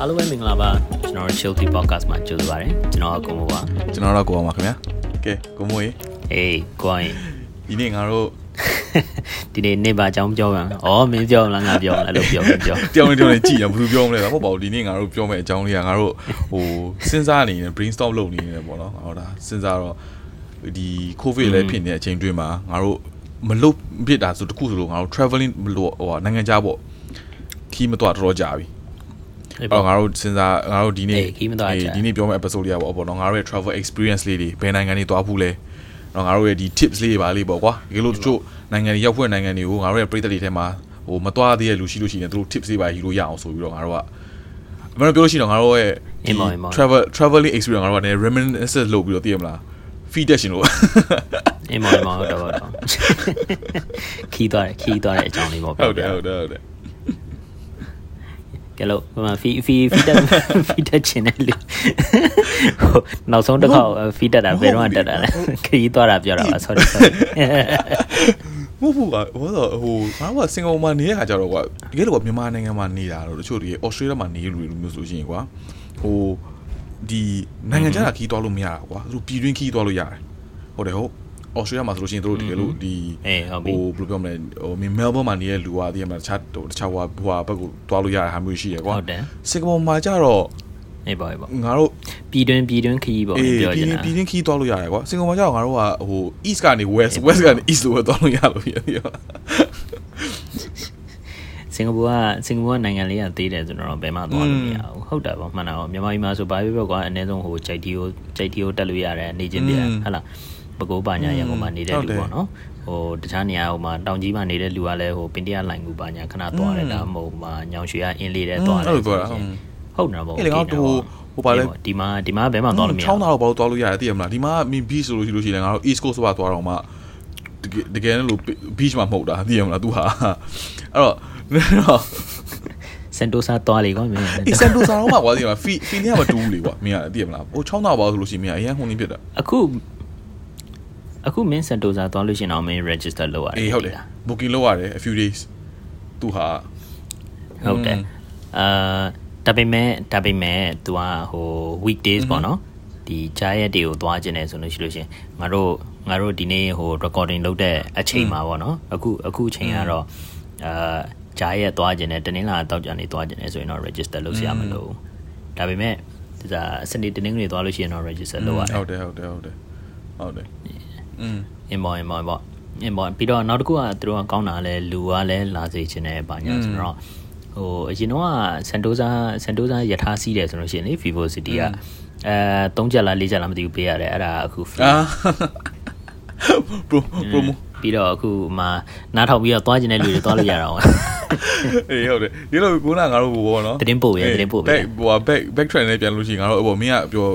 အားလုံးပဲမင်္ဂလာပါကျွန်တော်တို့ Chilty Podcast မှာကြိုဆိုပါရစေကျွန်တော်ကကိုမိုးပါကျွန်တော်တော့ကိုအောင်ပါခင်ဗျာကဲကိုမိုးရေအေးကိုရင်ဒီနေ့ငါတို့ဒီနေ့နေပါအကြောင်းပြောမှာဩမင်းပြောမလားငါပြောမလားလို့ပြောမပြောတယောက်နဲ့တယောက်နဲ့ကြည့်ရဘယ်လိုပြောမလဲဟုတ်ပါဘူးဒီနေ့ငါတို့ပြောမယ့်အကြောင်းလေးကငါတို့ဟိုစဉ်းစားနေနေ brainstorm လုပ်နေနေပေါ့နော်ဟောဒါစဉ်းစားတော့ဒီ covid လည်းဖြစ်နေတဲ့အချိန်တွင်းမှာငါတို့မလုပ်ဖြစ်တာဆိုတခုဆိုလို့ငါတို့ traveling မလို့ဟိုနိုင်ငံခြားပေါ့ခီးမတော့တော်တော်ကြာပြီ အေးအဲ့ပေါ့တော့ငါတို့စဉ်းစားငါတို့ဒီနေ့အေးခီးမသွားကြဒီနေ့ပြောမယ့် episode လေးကပေါ့ပေါ့နော်ငါတို့ရဲ့ travel experience လေးတွေဘယ်နိုင်ငံတွေသွားဘူးလဲတော့ငါတို့ရဲ့ဒီ tips လေးတွေပါလေးပေါ့ကွာဒီလိုတချို့နိုင်ငံတွေရောက်ဖွင့်နိုင်ငံတွေကိုငါတို့ရဲ့ပြည်သက်တွေထဲမှာဟိုမသွားသေးတဲ့လူရှိလို့ရှိရင်သူတို့ tips လေးပါယူလို့ရအောင်ဆိုပြီးတော့ငါတို့ကအမှန်တော့ပြောလို့ရှိရင်တော့ငါတို့ရဲ့အင်းပါအင်းပါ travel traveling experience ငါတို့ကလည်း reminiscence လုပ်ပြီးတော့သိရမလား feedback ရှင်လို့အေးမော်မော်ဟုတ်တော့ဟုတ်တော့ခီးသွားတယ်ခီးသွားတဲ့အကြောင်းလေးပေါ့ဟုတ်တယ်ဟုတ်တယ်ဟုတ်တယ် ကဲလို့ဟိုမှာဖီဖီဖီတက်ဖီတက်ချင်တယ်လို့ဟိုနောက်ဆုံးတစ်ခါဖီတက်တာဘယ်တော့တက်တာလဲခီးသွားတာပြောတာပါ sorry sorry မဟုတ်ဘူးကွာဟိုတော့ဟိုငါကစင်ကာပူမှာနေတဲ့ခါကျတော့ကွာတကယ်လို့ကွာမြန်မာနိုင်ငံမှာနေတာတော့တချို့တွေဩစတြေးလျမှာနေလူတွေလိုမျိုးဆိုလို့ရှိရင်ကွာဟိုဒီနိုင်ငံခြားကခီးသွားလို့မရတာကွာသူပြည်တွင်းခီးသွားလို့ရတယ်ဟုတ်တယ်ဟုတ် ဩစတြေးလျမှာဆိုလို့ရှိရင်တို့တကယ်လို့ဒီအေးဟုတ်ပြီဟိုဘယ်လိုပြောမလဲဟိုမဲလ်ဘန်မှာနေတဲ့လူကတကယ်မှာတခြားဟိုတခြားဟိုဟိုဘက်ကိုသွားလို့ရတဲ့ဟာမျိုးရှိရကွာဟုတ်တယ်စင်ကာပူမှာကျတော့အေးပါအေးပါငါတို့ပြည်တွင်းပြည်တွင်းခီးပေါ့အေးပြောချပြည်င်တွတာင်းပြည်တွင်းခီးသွားလို့ရတယ်ကွာစင်ကာပူမှာကျတော့ငါတို့ကဟို east ကနေ west west ကနေ east လို့ပဲသွားလို့ရလို့ပြပြစင်ကာပူကစင်ကာပူကနိုင်ငံလေးကသေးတယ်ဆိုတော့ဘယ်မှသွားလို့မရဘူးဟုတ်တယ်ပေါ့မှန်တာပေါ့မြန်မာပြည်မှာဆိုဘာပဲပြောကွာအနည်းဆုံးဟိုကြိုက်တီကိုကြိုက်တီကိုတက်လို့ရတယ်နေချင်းပြဟုတ်လား ပကိုးပါညာရန်ကုန်မှာနေတဲ့လူပေါ့နော်ဟိုတခြားနေရာဟိုမှာတောင်ကြီးမှာနေတဲ့လူကလည်းဟိုပင်တရလိုင်ကူပါညာခဏသွားတယ်ဒါမှမဟုတ်မှာညောင်ရွှေကအင်းလေးတဲ့သွားတယ်အဲ့လိုပြောတာဟုတ်တယ်ပေါ့အဲ့လေငါတို့ဟိုပါလေဒီမှာဒီမှာဘယ်မှသွားလို့မရချောင်းသားတော့ဘာလို့သွားလို့ရတယ်သိရမလားဒီမှာမင်း beach ဆိုလို့ရှိလို့ရှိရင်ငါတို့ east coast ဆိုပါသွားတော့မှတကယ်တကယ်လို့ beach မှာမဟုတ်တာသိရမလား तू ဟာအဲ့တော့တော့စန်တိုဆာသွားလေကွာမင်းအေးစန်တိုဆာတော့မှကွာသိရမလား fee fee နဲ့မတူဘူးလေကွာမင်းကသိရမလားဟိုချောင်းသားပါဆိုလို့ရှိရင်မင်းအရင်ဟိုနေဖြစ်တာအခု အခုမင်းစန်တိုဆာသွားလို့ရှိရင်တော့မင်း register လုပ်ရတယ် အေးဟုတ်တယ် booking လုပ်ရတယ် a few days သူဟာ ဟုတ်တယ်အာဒါပေမဲ့ဒါပေမဲ့ तू อ่ะဟို weekdays ပေါ့နော်ဒီကြားရက်တွေကိုသွားခြင်းတယ်ဆိုလို့ရှိလို့ရှင်ငါတို့ငါတို့ဒီနေ့ဟို recording လုပ်တဲ့အချိန်မှာပေါ့နော်အခုအခုအချိန်ကတော့အာကြားရက်သွားခြင်းတယ်တနင်္လာတောက်ကြနေသွားခြင်းတယ်ဆိုရင်တော့ register လုပ်စရာမလိုဘူးဒါပေမဲ့ဒါစနေတနင်္ဂနွေသွားလို့ရှိရင်တော့ register လုပ်ရတယ် ဟုတ်တယ်ဟုတ်တယ်ဟုတ်တယ်ဟုတ်တယ် อืมအင်မော်အင်မော်ပေါ့အင်မော်ပြီးတော့နောက်တစ်ခုကသူတို့ကကောင်းတာလဲလူကလည်းလာစေချင်တယ်ဘာညာဆိုတော့ဟိုအရင်တော့ကစန်တိုဇာစန်တိုဇာယထာစီးတယ်ဆိုလို့ရှိရင်လေ Vivo City ကအဲ3ချက်လား4ချက်လားမသိဘူးပေးရတယ်အဲ့ဒါအခု free အာ pro promo ပြီးတော့အခုမှနားထောင်ပြီးတော့သွားကျင်တဲ့လူတွေသွားလို့ရတာပေါ့အေးဟုတ်တယ်ဒီလိုကုနာငါတို့ဘောနော်သတင်းပို့ရသတင်းပို့ပေး back ဟို back back train နဲ့ပြန်လို့ရှိရင်ငါတို့ဟိုမင်းကပြော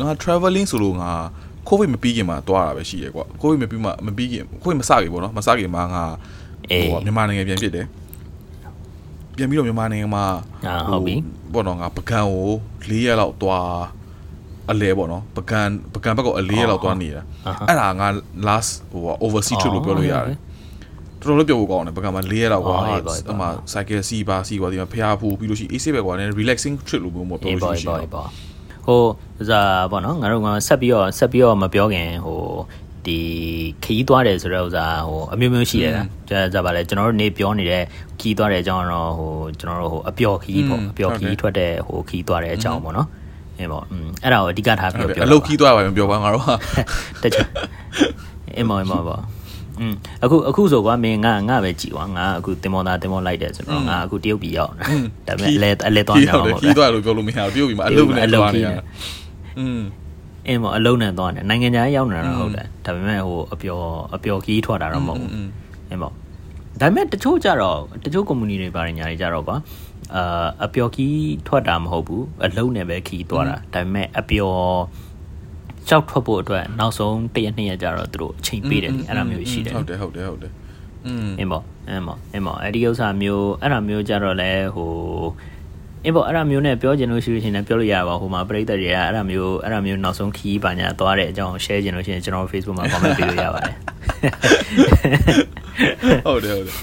ငါ traveling ဆိုလို့ငါ covid မပြီးခင်မှာသွားတာပဲရှိတယ်ကွာ covid မပြီးမှမပြီးခင် covid မစခင်ပေါ့နော်မစခင်မှာငါအေးဟိုမြန်မာနိုင်ငံပြန်ဖြစ်တယ်ပြန်ပြီးတော့မြန်မာနိုင်ငံမှာအာဟုတ်ပြီပေါ့နော်ငါပကံကို၄ရက်လောက်သွားအလဲပေါ့နော်ပကံပကံဘက်ကအ၄ရက်လောက်သွားနေတာအဲ့ဒါငါ last ဟို overseas trip လို့ပြောလို့ရတယ်တော်တော်လေးပြောဖို့ကောင်းတယ်ပကံမှာ၄ရက်လောက်ကွာအမှ cycle စီးပါစီးပါဒီမှာဖျားဖူးပြီးလို့ရှိရင် AC ပဲကွာနည်း relaxing trip လို့မျိုးပေါ့ပြောအေးလို့ပေါ့ရှိပေါ့ရင်ပေါ့ ဟိုဇာပေါ့နော်ငါတို့ကဆက်ပြီးတော့ဆက်ပြီးတော့မပြောခင်ဟိုဒီခီးသွားတယ်ဆိုတော့ဥစားဟိုအမျိုးမျိုးရှိတယ်ကြာကြာပါလေကျွန်တော်တို့နေပြောနေတဲ့ခီးသွားတဲ့အကြောင်းတော့ဟိုကျွန်တော်တို့ဟိုအပျော်ခီးပေါ့အပျော်ခီးထွက်တဲ့ဟိုခီးသွားတဲ့အကြောင်းပေါ့နော်အေးပေါ့อืมအဲ့ဒါကိုအဓိကထားပြီးပြောအလုတ်ခီးသွားပါမပြောပါငါတို့ဟာတချို့အမောအမောပေါ့ อืมအခုအခုဆိုကွာမင်းငါငါပဲကြည်ကွာငါအခုတင်မောသားတင်မောလိုက်တယ်ဆိုတော့ငါအခုတရုတ်ပြည်ရောက်နေတာဒါပေမဲ့အလဲအလဲသွားနေအောင် ခီး ပေါ့ ခီးသွားလို့ပြောလို့မရဘူးပြုတ်ပြီးမှအလုတ်နဲ့သွားနေတာอืม အင်းမအလုံးနဲ့သွားတယ်နိုင်ငံခြားရောက်နေတာတော့ဟုတ်တယ်ဒါပေမဲ့ဟိုအပျော်အပျော်ခီးထွက်တာတော့မဟုတ်ဘူးအင်းပေါ့ဒါပေမဲ့တချို့ကြတော့တချို့ community တွေပါတယ်ညာတွေကြတော့ကွာအာအပျော်ခီးထွက်တာမဟုတ်ဘူးအလုံးနဲ့ပဲခီးသွားတာဒါပေမဲ့အပျော် ကြောက်ထွက်ဖို့အတွက်နောက်ဆုံးတစ်ရက်နှစ်ရက်ကြတော့သူတို့အချိန်ပေးတယ်လေအဲ့လိုမျိုးရှိတယ်ဟုတ်တယ်ဟုတ်တယ်ဟုတ်တယ်อืมအင်းပေါ့အင်းပေါ့အင်းပေါ့အဲ့ဒီဥစ္စာမျိုးအဲ့ဒါမျိုးကြတော့လဲဟိုအင်းပေါ့အဲ့ဒါမျိုးနဲ့ပြောချင်လို့ရှိလို့ရှိရင်လည်းပြောလို့ရပါဟိုမှာပရိသတ်တွေကအဲ့ဒါမျိုးအဲ့ဒါမျိုးနောက်ဆုံးခီးပါညာသွားတဲ့အကြောင်း share ချင်လို့ရှိရင်ကျွန်တော် Facebook မှာ comment ပေးလို့ရပါတယ်ဟုတ်တယ်ဟုတ်တယ်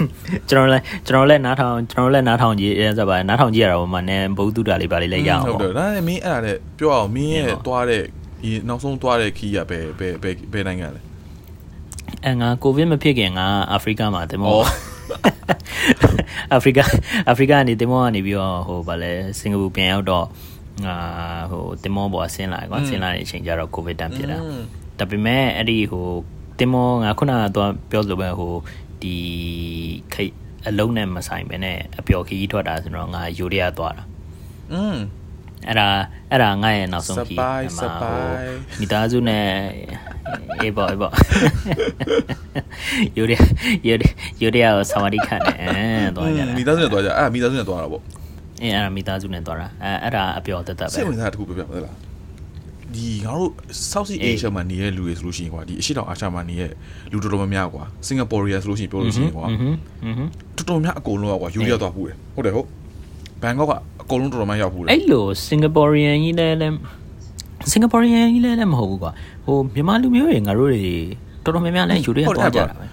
ကျွန်တော်လည်းကျွန်တော်လည်းနားထောင်ကျွန်တော်လည်းနားထောင်ကြည့်ရဲဆိုပါနားထောင်ကြည့်ရတာပေါ့မနဲ့ဘုသူတာလေးပါလေးလည်းရအောင်ဟုတ်တယ်ဒါနဲ့မင်းအဲ့ဒါနဲ့ပြောအောင်မင်းရဲ့သွားတဲ့ ဒီနောက်ဆုံးသွားတဲ့ခီးရဘယ်ဘယ်ဘယ်ဘယ်နိုင်ငံလဲအဲငါကိုဗစ်မဖြစ်ခင်ငါအာဖရိကမှာတင်မောဩအာဖရိကအာဖရိကနေတင်မောကနေပြီးတော့ဟိုဗာလဲစင်ကာပူပြန်ရောက်တော့ငါဟိုတင်မောပေါ်ဆင်းလာကွာဆင်းလာတဲ့အချိန်ကျတော့ကိုဗစ်တန်ဖြစ်တာဒါပေမဲ့အဲ့ဒီဟိုတင်မောငါခုနကတော့ပြောလို့ပဲဟိုဒီခိတ်အလုံးနဲ့မဆိုင်ပဲနဲ့အပျော်ခီးထွက်တာဆိုတော့ငါယူရီးယားသွားတာอืม အဲ့ဒါအဲ့ဒါငါ့ရဲ့နောက်ဆုံးခီးစပိုင်မိသားစုနဲ့အေးပေါ့အေးပေါ့ယူရယူရယူရဆာဝဒီခန်နဲ့အဲတော့ကြမိသားစုနဲ့တော့ကြအဲ့မိသားစုနဲ့တော့တာပေါ့အဲအဲ့ဒါမိသားစုနဲ့တော့တာအဲအဲ့ဒါအပျော်တက်တက်ပဲစိတ်ဝင်စားတစ်ခုပြောပြမလားဒီငါတို့ South East Asia မှာနေတဲ့လူတွေဆိုလို့ရှိရင်ကွာဒီအရှိတောင်အာရှမှာနေတဲ့လူတော်တော်များများကွာ Singaporean ဆိုလို့ရှိရင်ပြောလို့ရှိရင်ကွာတော်တော်များအကုန်လုံးကွာယူရီးယားသွားဘူးတယ်ဟုတ်တယ်ဟုတ် ဘန်ကောက်ကအကုန်လုံးတော်တော်များရောက်ပူတယ်အဲ့လိုစင်ကာပူရီယန်ကြီးလည်းလည်းစင်ကာပူရီယန်ကြီးလည်းလည်းမဟုတ်ဘူးကွာဟိုမြန်မာလူမျိုးတွေငါတို့တွေတော်တော်များများလည်းယူရီးယားသွားကြတာပဲ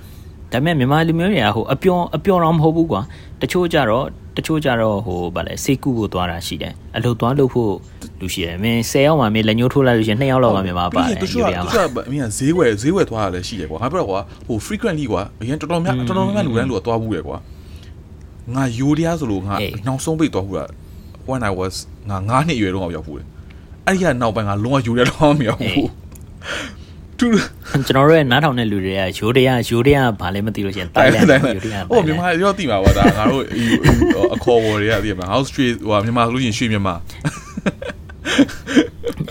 ဒါပေမဲ့မြန်မာလူမျိုးတွေကဟိုအပျော်အပျော်တော့မဟုတ်ဘူးကွာတချို့ကြတော့တချို့ကြတော့ဟိုဗာလဲစေကူဖို့သွားတာရှိတယ်အလုပ်သွားလုပ်ဖို့လူရှိတယ်မင်း10ယောက်မှမင်းလက်ညှိုးထိုးလိုက်လို့ရှိရင်2ယောက်လောက်ကမြန်မာပါတယ်တချို့ကတချို့ကအမင်းကဈေးဝယ်ဈေးဝယ်သွားတာလည်းရှိတယ်ကွာငါပြောတော့ကွာဟို frequently ကွာအရင်တော်တော်များတော်တော်များများလူတိုင်းလူကသွားဘူးရယ်ကွာ ငါယူရီးယားဆိုလို့ငါနောက်ဆုံးပိတ်သွားဘူးတာ when i was ငါ9နှစ်အရွယ်တော့ရောက်ဘူးတယ်အဲ့ဒီကနောက်ပိုင်းငါလုံးဝယူရီးယားတော့မရောက်ဘူးသူကျွန်တော်တို့ရဲ့နားထောင်တဲ့လူတွေကရိုးတရားရိုးတရားဘာလဲမသိလို့ရှိရင်တိုင်လန်ရိုးတရားဟိုမြန်မာရောတိမှာပါဒါငါတို့အခေါ်ဝေါ်တွေကသိရမှာ house street ဟိုမြန်မာဆိုလို့ရှိရင်ရွှေမြန်မာ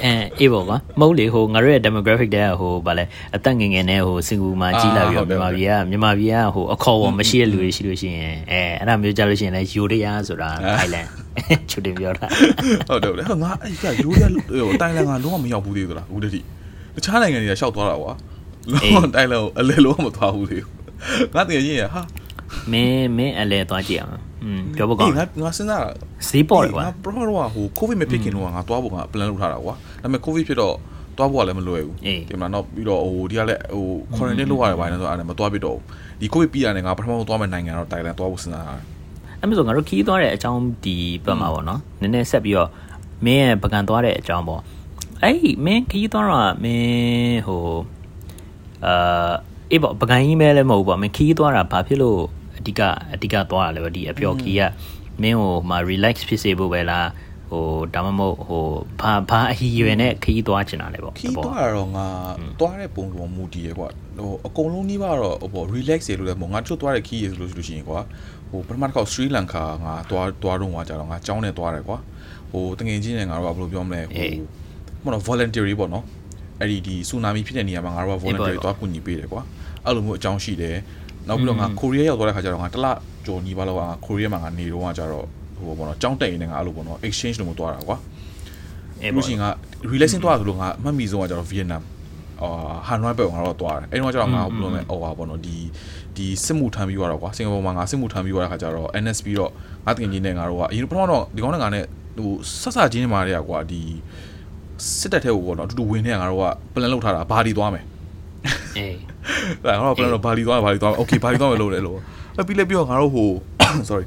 အဲအေးပေါ့ကွာမဟုတ်လေဟိုငါတို့ရဲ့ demographic တဲ့ဟိုဗာလဲအသက်ငယ်ငယ်နဲ့ဟိုစင်ကူမှာကြီးလာပြီးတော့မြန်မာပြည်ကမြန်မာပြည်ကဟိုအခေါ်ပေါ်မရှိတဲ့လူတွေရှိလို့ရှိရင်အဲအဲ့ဒါမျိုးကြလို့ရှိရင်လည်းရိုးတရားဆိုတာ Thailand ချူတင်ပြောတာဟုတ်တယ်ဟုတ်ငါအဲ့ကယူရီးယားဟိုတိုင်လန်ကလုံးဝမရောက်ဘူးသေးသလားအခုတည်းတခြားနိုင်ငံတွေကရှောက်သွားတာကွာလုံးဝတိုင်လန်ကိုအလဲလုံးဝမသွားဘူးသေးဘူးငါတကယ်ကြီးရဟာမင်းမင်းအလဲသွားကြည့်အောင် อืมပြောဖို့ကောင်းငါငါစဉ်းစားတာဈေးပေါ်တယ်ကွာငါ bro တော့ဟို covid မဖြစ်ခင်တော့ငါသွားဖို့ငါ plan လုပ်ထားတာကွာဒါပေမဲ့ covid ဖြစ်တော့သွားဖို့ကလည်းမလွယ်ဘူးဒီမှာတော့ပြီးတော့ဟိုဒီကလည်းဟို quarantine လုပ်ရတယ်ဘာလဲဆိုတော့အဲ့ဒါမသွားပြတော့ဒီ covid ပြီးရတယ်ငါပထမဆုံးသွားမယ့်နိုင်ငံတော့တိုင်လန်သွားဖို့စဉ်းစားတာအဲ့မဆိုငါတို့ခီးသွားတဲ့အကြောင်းဒီပတ်မှာပေါ့နော်နည်းနည်းဆက်ပြီးတော့မင်းရဲ့ပကံသွားတဲ့အကြောင်းပေါ့အဲ့မင်းခီးသွားတော့မင်းဟိုအာအေးပေါ့ပကံကြီးမဲလည်းမဟုတ်ဘူးပေါ့မင်းခီးသွားတာဘာဖြစ်လို့ အဓိကအဓိကသွားတာလဲပေါ့ဒီအပျော်ခီးကမင်းဟိုမှာ relax ဖြစ်စေဖို့ပဲလားဟိုဒါမှမဟုတ်ဟိုဘာဘာအဟီရွယ်နဲ့ခီးသွားချင်တာလဲပေါ့ခီးသွားတာတော့ငါသွားတဲ့ပုံစံမူတည်ရကွာဟိုအကုန်လုံးနှီးပါတော့ဟို relax ရလို့လည်းမဟုတ်ငါတို့သွားတဲ့ခီးရဆိုလို့ရှိရင်ကွာဟိုပထမတစ်ခေါက် Sri Lanka ငါသွားသွားတော့ငါကြတော့ငါကြောင်းနဲ့သွားတယ်ကွာဟိုတငယ်ချင်းနဲ့ငါတို့ကဘယ်လိုပြောမလဲဟိုမနော် voluntary ပေါ့နော်အဲ့ဒီဒီ tsunami ဖြစ်တဲ့နေရာမှာငါတို့က voluntary သွားကူညီပေးတယ်ကွာအဲ့လိုမျိုးအကြောင်းရှိတယ် နောက်ပြီးတော့ငါကိုရီးယားရောက်သွားတဲ့ခါကျတော့ငါတစ်လကျော်ညီပါလောက်ငါကိုရီးယားမှာငါနေတော့ကကြတော့ဟိုပေါ့နော်ကြောင်းတက်ရင်လည်းငါအဲ့လိုပေါ့နော် exchange လို့မသွားတာကွာအဲ့လို့ရှိရင်က relaxing သွားဆိုလို့ငါအမှတ်မိဆုံးကကျတော့ Vietnam အာဟန်နွိုင်းပဲငါတော့သွားတယ်အဲ့တော့ကျတော့ငါဘယ်လိုလဲဟိုပါပေါ့နော်ဒီဒီစစ်မှုထမ်းပြီးသွားတော့ကွာစင်ကာပူမှာငါစစ်မှုထမ်းပြီးသွားတဲ့ခါကျတော့ NSP တော့ငါတကယ်ကြီးနဲ့ငါတို့ကအရင်ပထမတော့ဒီကောင်းနဲ့ငါနဲ့ဟိုဆက်ဆက်ချင်းနေမှာတည်းကွာဒီစစ်တပ်ထဲကိုပေါ့နော်အတူတူဝင်နေငါတို့က plan လုပ်ထားတာဘာဒီသွားမယ် အေးအဲ့ငါတို့ plan တော့ဘာဒီသွားမယ်ဘာဒီသွားမယ် okay ဘာဒီသွားမယ်လို့လေလို့အဲ့ပြီးလဲပြီးတော့ငါတို့ဟို sorry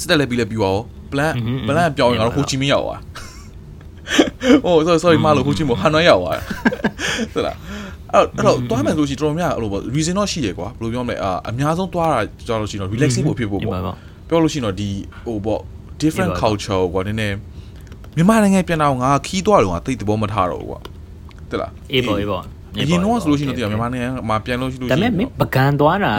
စစ်တပ်လည်းပြီးလဲပြီးသွား plan plan ပြောင်းရင်ငါတို့ဟိုချီမင်းရောက်သွားโอ้ sorry sorry မလို့ခုချင်းမဟန်နွိုင်းရောက်သွားဟုတ်လားအဲ့အဲ့တော့တွားမယ်ဆိုရှင်တော်တော်များအဲ့လိုပေါ့ reason တော့ရှိတယ်ကွာဘယ်လိုပြောမလဲအာအများဆုံးတွားတာကြောက်လို့ရှိရင်တော့ relaxing ဖို့ဖြစ်ဖို့ပေါ့ပြောလို့ရှိရင်တော့ဒီဟိုပေါ့ different culture ကွာနည်းနည်းမြန်မာနိုင်ငံပြန်တော့ငါခီးသွားတော့ငါတိတ်သဘောမထားတော့ဘူးကွာတဲ့လားအေးပေါ့အေးပေါ့ အရင်တော့ဆိုလို့ရှိရင်တော့မြန်မာနိုင်ငံမှာပြန်လို့ရှိလို့ဒါရှိပေရင်မဲ့မင်းပကံသွားတာ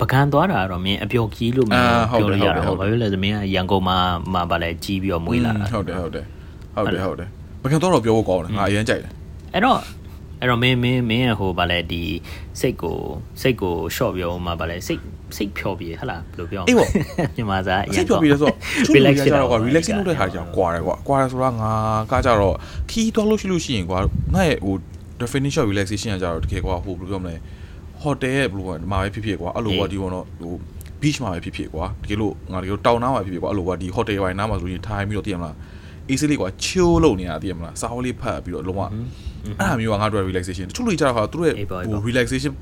ပကံသွားတာတော့မင်းအပျော်ကြီးလို့မင်းပြောလို့ရတာဘာဖြစ်လဲဆိုမင်းကရန်ကုန်မှာမှာဗာလဲကြီးပြီးတော့မွေးလာတာဟုတ်တယ်ဟုတ်တယ်ဟုတ်တယ်ဟုတ်တယ်ဘယ်ကတော့ပြောဖို့ကောင်းတယ်ငါအရင်ကြိုက်တယ်အဲ့တော့အဲ့တော့မင်းမင်းမင်းဟိုဗာလဲဒီစိတ်ကိုစိတ်ကို short ပြောမှာဗာလဲစိတ်စိတ်ဖြော်ပြေဟဟလားဘယ်လိုပြောမြန်မာစားအရစိင်တ်ပြောပြီးလဲဆိုတော့ relax ဖြစ်တော့ကွာ relaxing လုပ်တဲ့ခါကျတော့ကွာတယ်ကွာကွာတယ်ဆိုတော့ငါကကြတော့ခီးသွားလို့ရှိလို့ရှိရင်ကွာငါရဲ့ဟို definition of relaxation ကကြတော့တကယ်ကွာဟိုဘယ်လိုပြောမလဲ hotel ရဲ့ဘယ်လိုမှာပဲဖြစ်ဖြစ်ကွာအဲ့လိုကွာဒီဘောတော့ဟို beach မှာပဲဖြစ်ဖြစ်ကွာတကယ်လို့ငါတကယ်တောင်နားမှာဖြစ်ဖြစ်ကွာအဲ့လိုကွာဒီ hotel ဝိုင်းနားမှာဆိုရင်ထိုင်ပြီးတော့တည်ရမလားအေးဆေးလေးကွာ chill လုပ်နေတာသိရမလားစာအုပ်လေးဖတ်ပြီးတော့လုံးဝအဲ့ဒါမျိုးကငါတို့ relaxation တချို့လူကြတော့ဟာသူတို့ရဲ့ဟို relaxation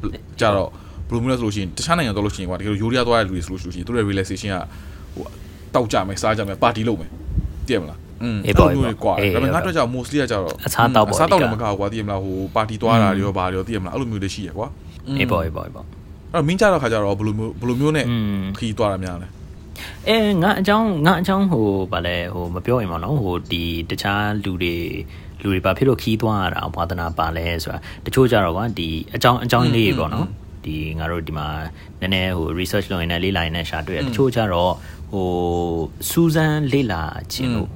ကြတော့ဘယ်လိုမျိုးလဲဆိုလို့ရှိရင်တခြားနိုင်ငံသွားလို့ရှိရင်ကွာတကယ်လို့ယိုရီးယားသွားတဲ့လူတွေဆိုလို့ရှိရင်သူတို့ရဲ့ relaxation ကဟိုတောက်ကြမယ်စားကြမယ်ပါတီလုပ်မယ်သိရမလားอืม အေးပေါ့အေးပေါ့ကွာအေးဒါပေမဲ့ငါအေးပေါ့တို့ကြောင့် mostly ကကြတော့အစားတောက်ပေါ့အစားတောက်လည်းအဓိကမကောက်ကွာသိရမလားဟိုပါတီသွားတာတွေရောဘာတွေရောသိရမလားအဲ့လိုမျိုးတွေရှိရကွာအေးပေါ့အေးပေါ့အေးပေါ့အဲ့တော့မင်းကြတော့ခါကြတော့ဘယ်လိုမျိုးဘယ်လိုမျိုးနဲ့อืมခီးသွားတာများလဲအဲငါအကြောင်းငါအကြောင်းဟိုဗာလဲဟိုမပြောရင်ပေါ့နော်ဟိုဒီတခြားလူတွေလူတွေဘာဖြစ်လို့ခီးသွားရတာဝါသနာပါလဲဆိုတာတချို့ကြတော့ကွာဒီအကြောင်းအကြောင်းလေးတွေပေါ့နော်ဒီငါတို့ဒီမှာနည်းနည်းဟို research လုပ်ရင်လည်းလေးလာရင်လည်းရှာတွေ့ရတချို့ကြတော့ဟိုစူဇန်လေးလာခြင်းလို့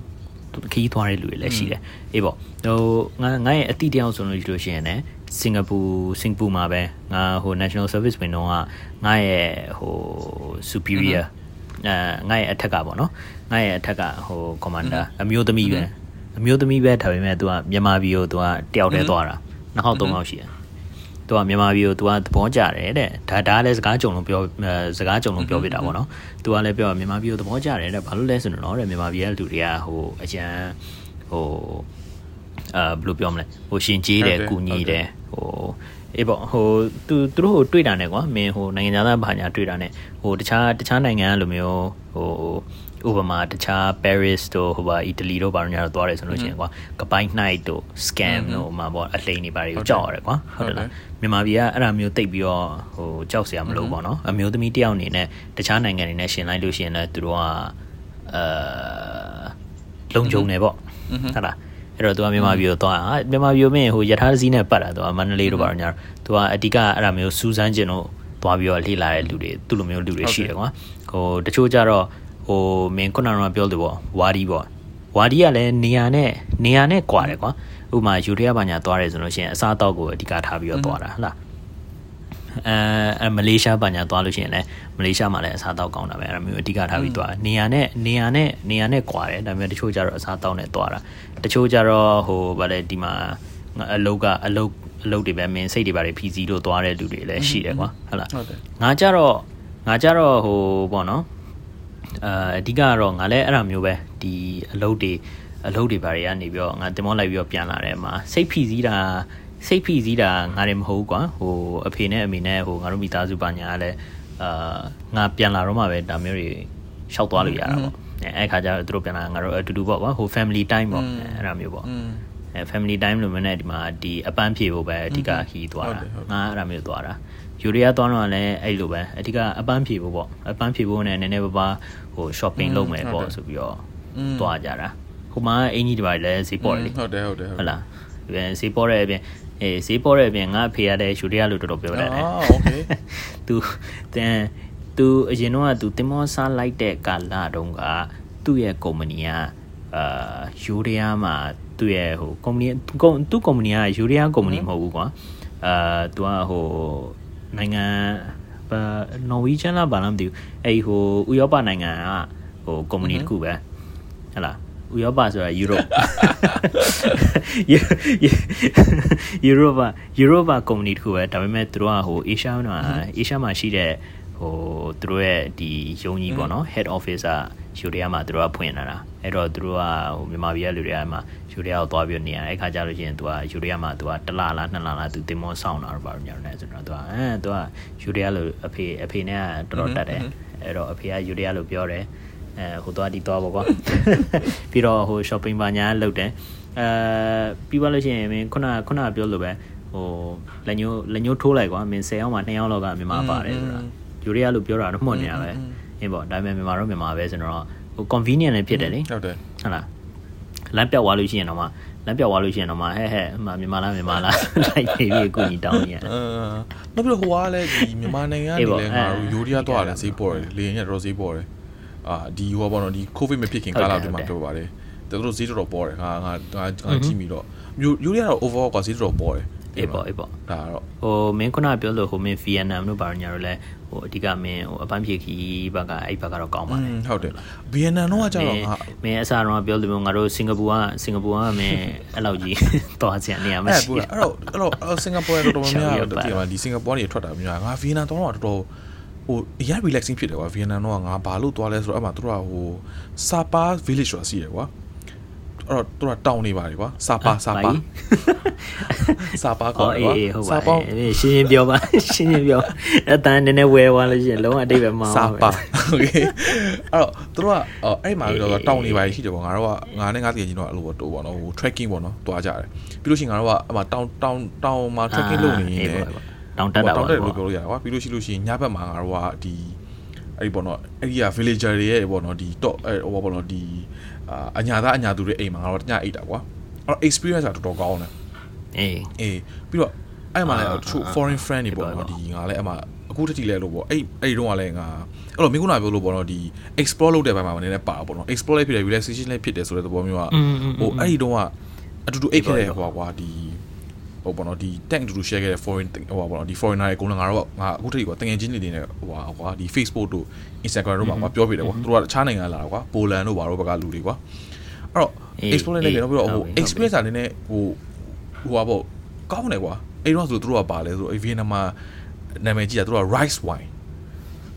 ခီးသွားတဲ့လူတွေလည်းရှိတယ်အေးပေါ့ဟိုငါငါရဲ့အတိတယောက်ဆိုလို့ရှိလို့ရှိရင်လည်းစင်ကာပူစင်ကာပူမှာပဲငါဟို national service ဝင်တော့ကငါရဲ့ဟို superior အဲငါရဲ့အထက်ကပေါ့နော်ငါရဲ့အထက်ကဟို commander အမျိုးသမီးပဲအမျိုးသမီးပဲဒါပေမဲ့ तू ကမြန်မာပြည်ကို तू ကတယောက်တည်းသွားတာနှစ်ခေါက်သုံးခေါက်ရှိတယ် သူကမြန်မာပြည်ကိုသူကသဘောကျတယ်တဲ့ဒါဒါလည်းစကားကြုံလုံးပြောစကားကြုံလုံးပြောပြတာပေါ့နော်သူကလည်းပြောမြန်မာပြည်ကိုသဘောကျတယ်တဲ့ဘာလို့လဲဆိုတော့တဲ့မြန်မာပြည်ကလူတွေကဟိုအကျန်ဟိုအာဘယ်လိုပြောမလဲဟိုရှင်ကြီးတယ်ကုညီတယ်ဟိုအေးပေါ့ဟိုသူသူတို့ဟိုတွေ့တာ ਨੇ ကွာမင်းဟိုနိုင်ငံသားဘာညာတွေ့တာ ਨੇ ဟိုတခြားတခြားနိုင်ငံလိုမျိုးဟို ဥပမာတခြား Paris တို့ဟိုပါအီတလီတို့ဘာညာတော့သွားတယ်ဆိုလို့ရှိရင်ကွာကပိုင်း night တို့ scam တို့ဟိုမှာပေါ့အလိန်တွေဘာတွေကိုကြောက်ရတယ်ကွာဟုတ်တယ်လားမြန်မာပြည်ကအဲ့ဒါမျိုးတိတ်ပြီးတော့ဟိုကြောက်စရာမလိုပေါ့နော်အမျိုးသမီးတယောက်အနေနဲ့တခြားနိုင်ငံတွေနဲ့ရှင်လိုက်လို့ရှိရင်လည်းသူတို့ကအာလုံခြုံနေပေါ့ဟုတ်လားအဲ့တော့သူကမြန်မာပြည်ကိုသွားဟာမြန်မာပြည်ကိုမင်းဟိုယထာစည်းနဲ့ပတ်တာသူကမန္တလေးတို့ဘာလို့ညာသူကအဓိကအဲ့ဒါမျိုးစူးစမ်းကျင်တို့သွားပြီးတော့လှည့်လာတဲ့လူတွေသူ့လိုမျိုးလူတွေရှိတယ်ကွာဟိုတချို့ကြတော့ ဟိုမင်းခုနကပြောလို့ပေါ့ဝါဒီပေါ့ဝါဒီကလည်းနေရာနဲ့နေရာနဲ့ကွာတယ်ကွာဥပမာယူရီးယားဘာညာသွားတယ်ဆိုလို့ရှိရင်အစားအသောက်ကိုအဓိကထားပြီးတော့သွားတာဟုတ်လားအဲအဲမလေးရှားဘာညာသွားလို့ရှိရင်လည်းမလေးရှားမှာလည်းအစားတောက်ကောင်းတာပဲအဲ့ဒါမျိုးအဓိကထားပြီးသွားနေရာနဲ့နေရာနဲ့နေရာနဲ့ကွာတယ်ဒါပေမဲ့တချို့ကြတော့အစားတောက်နဲ့သွားတာတချို့ကြတော့ဟိုဗါလဲဒီမှာအလုတ်ကအလုတ်အလုတ်တွေပဲမင်းစိတ်တွေပါတွေဖြီးစီလို့သွားတဲ့လူတွေလည်းရှိတယ်ကွာဟုတ်လားဟုတ်တယ်ငါကြတော့ငါကြတော့ဟိုပေါ့နော် အာအဓိကကတော့ငါလည်းအဲ့ဒါမျိုးပဲဒီအလုတ်တွေအလုတ်တွေဘာတွေကနေပြီးတော့ငါတင်မောလိုက်ပြီးတော့ပြန်လာတယ်မှာစိတ်ဖိစီးတာစိတ်ဖိစီးတာငါတွေမဟုတ်ဘူးကွာဟိုအဖေနဲ့အမေနဲ့ဟိုငါတို့မိသားစုပါညာကလည်းအာငါပြန်လာတော့မှပဲဒါမျိုးတွေရှောက်သွားလို့ရတာပေါ့အဲအဲ့ခါကျတော့သူတို့ပြန်လာငါတို့အတူတူပေါ့ကွာဟို family time ပေါ့အဲအဲ့ဒါမျိုးပေါ့อืมအဲ family time လို့မနဲ့ဒီမှာဒီအပန်းဖြေဖို့ပဲအဓိကခီးသွားတာဟုတ်တယ်ဟုတ်တယ်ငါအဲ့ဒါမျိုးသွားတာ ယူရီးယားသွားတော့လည်းအဲ့လိုပဲအဓိကအပန်းဖြေဖို့ပေါ့အပန်းဖြေဖို့နဲ့နည်းနည်းပါးပါးဟို shopping လုပ်မယ်ပေါ့ဆိုပြီးတော့သွားကြတာဟိုမှာအင်ကြီးဒီပါလည်းဈေးပေါ်တယ်လေ ဟုတ်တယ်ဟုတ်တယ် ဟုတ်လားဒီဈေးပေါ်တဲ့အပြင်အေးဈေးပေါ်တဲ့အပြင်ငါအဖေရတဲ့ယူရီးယားလို့တော်တော်ပြောတယ်လေ အာโอเค သူတန်သူအရင်တော့ကသူတင်မောစားလိုက်တဲ့ကာလတုန်းကသူ့ရဲ့ကုမ္ပဏီကအာယူရီးယားမှာသူ့ရဲ့ဟိုကုမ္ပဏီသူသူ့ကုမ္ပဏီကယူရီးယားကုမ္ပဏီမဟုတ်ဘူးကွာအာသူကဟို နိုင်ငံဘာနော်ဝီဂျန်လားဘာလားမသိဘူးအဲ့ဟိုဥရောပနိုင်ငံကဟိုကုမ္ပဏီတစ်ခုပဲဟဟလားဥရောပဆိုတာယူရိုပယူရိုပယူရိုပကုမ္ပဏီတစ်ခုပဲဒါပေမဲ့သူတို့ကဟိုအေရှားမှာအေရှားမှာရှိတဲ့ ဟိုသူတို့ရဲ့ဒီယုံကြီးပေါ့နော် head office ကယူရီးယားမှာသူတို့ကဖွင့်လာတာအဲ့တော့သူတို့ကဟိုမြန်မာပြည်ကလူတွေကမှယူရီးယားကိုသွားပြီးနေရအဲ့ခါကျလို့ရှိရင်သူကယူရီးယားမှာသူကတစ်လလားနှစ်လလားသူတင်မောဆောင်တာတော့ဘာလို့ညောင်းလဲဆိုတော့သူကအဲသူကယူရီးယားလိုအဖေအဖေနဲ့ကတော်တော်တက်တယ်အဲ့တော့အဖေကယူရီးယားလိုပြောတယ်အဲဟိုသွားဒီသွားပေါ့ကွာပြီးတော့ဟို shopping ဘာညာလုပ်တယ်အဲပြီးသွားလို့ရှိရင်မင်းခုနခုနပြောလို့ပဲဟိုလက်ညိုးလက်ညိုးထိုးလိုက်ကွာမင်း10ယောက်မှ2ယောက်လောက်ကမြန်မာပါတယ်ဆိုတာ ယူရီးယားလိုပြောတာတော့မှတ်နေရပဲအင်းပေါ့ဒါပေမဲ့မြန်မာတော့မြန်မာပဲဆိုတော့ဟို convenient လည်းဖြစ်တယ်လေဟုတ်တယ်ဟုတ်လားလမ်းပြောက်သွားလို့ရှိရင်တော့မှလမ်းပြောက်သွားလို့ရှိရင်တော့မှဟဲ့ဟဲ့အမမြန်မာလားမြန်မာလားလိုက်နေပြီးအကူကြီးတောင်းနေရအဲနောက်ပြီးတော့ဟိုကလည်းဒီမြန်မာနိုင်ငံကနေလည်းငါတို့ယူရီးယားသွားတယ်ဈေးပေါ်တယ်လေရင်ကတော်ဈေးပေါ်တယ်အာဒီဟိုပေါ့နော်ဒီကိုဗစ်မဖြစ်ခင်ကာလတည်းမှာပြောပါတယ်တော်တော်ဈေးတော်တော်ပေါ်တယ်ငါငါငါကြည့်ပြီးတော့ယူရီးယားတော့ overall ကဈေးတော်တော်ပေါ်တယ်အေးပေါ့အေးပေါ့ဒါကတော့ဟိုမင်းခုနပြောလို့ဟိုမင်းဗီယက်နမ်တို့ဘာလို့ညာတော့လဲ ဟိုအဓိကမင်းဟိုအပန်းဖြေခီးဘက်ကအဲ့ဘက်ကတော့ကောင်းပါတယ်ဟုတ်တယ်ဗီယက်နမ်တော့ကကြတော့ငါမင်းအစားတော့ပြောလို့ငါတို့စင်ကာပူကစင်ကာပူကမင်းအဲ့လောက်ကြီးသွားချင်နေရမအဲ့ရှိပူအဲ့တော့အဲ့တော့စင်ကာပူကတော့တော်တော်များများတကယ်ပါဒီစင်ကာပူကနေထွက်တာများငါဗီယက်နမ်တော့တော်တော်ဟိုအရင် relaxing ဖြစ်တယ်ကွာဗီယက်နမ်တော့ငါဘာလို့သွားလဲဆိုတော့အဲ့မှာတို့ကဟိုစာပါ village ဆိုတာရှိတယ်ကွာ တ အဲ့တော့သူကတောင်းနေပါလေကွာစာပါစာပါစာပါကော အေးအေးဟုတ်ပါအေးရှင်းရှင်းပြောပါရှင်းရှင်းပြောအတန်းနည်းနည်းဝဲသွားလို့ရှိရင်လုံးဝအတိတ်ပဲမအောင် စာပါโอเคအဲ့တော့သူတို့ကအဲ့မှာတော့တောင်းနေပါရှိတယ်ပေါ့ငါတို့ကငါနဲ့ငါတကယ်ချင်းတော့အဲ့လိုပေါ့တိုးပေါ့နော်ဟို tracking ပေါ့နော်တွားကြတယ်ပြီးလို့ရှိရင်ငါတို့ကအဲ့မှာတောင်းတောင်းတောင်းမှာ tracking လုပ်နေနေ တောင်းတက်တာ တောင်းတက်လို့ပြောလို့ရကွာပြီးလို့ရှိလို့ရှိရင်ညဘက်မှာငါတို့ကဒီအဲ့ဒီပေါ့နော်အဲ့ဒီက villager တွေရဲ့ပေါ့နော်ဒီ top အဲ့ဟိုပေါ့နော်ဒီ အညာသားအညာသူတွေအိမ်မှာငါတို့တညအိတ်တာကွာအဲ့ experience ကတော်တော်ကောင်းတယ်အေးအေးပြီးတော့အဲ့မှာလည်းတချို့ foreign friend တွေပေါ့နော်ဒီငါလည်းအဲ့မှာအခုတတိလဲလို့ပေါ့အဲ့အဲ့ဒီတော့ကလည်းငါအဲ့တော့မင်းကနာပြောလို့ပေါ့နော်ဒီ explore လုပ်တဲ့ဘက်မှာနည်းနည်းပါပေါ့နော် explore လေးဖြစ်တယ် relaxation လေးဖြစ်တယ်ဆိုတဲ့သဘောမျိုးကဟိုအဲ့ဒီတော့ကအတူတူအိတ်ခဲ့တဲ့ဟိုကွာဒီ ဟိုပေါ့နော်ဒီ tank တူတူ share ခဲ့တဲ့ foreign ဟိုပေါ့နော်ဒီ foreigner တွေအကုန်လုံးငါတို့ကငါအခုတတိကတငယ်ချင်းတွေနေဟိုကွာဒီ Facebook တို့ Instagram တို့မှာပြောပြတယ်ကွာသူတို့ကတခြားနိုင်ငံလာတာကွာပိုလန်တို့ဘာတို့ဘက်ကလူတွေကွာအဲ့တော့ explore လေးလည်းပြီးတော့ဟို experience ကနည်းနည်းဟိုဟိုပါပေါ့ကောင်းတယ်ကွာအဲ့တော့ဆိုသူတို့ကပါလဲဆိုအဲ့ဗီယက်နမ်မှာနာမည်ကြီးတာသူတို့က rice wine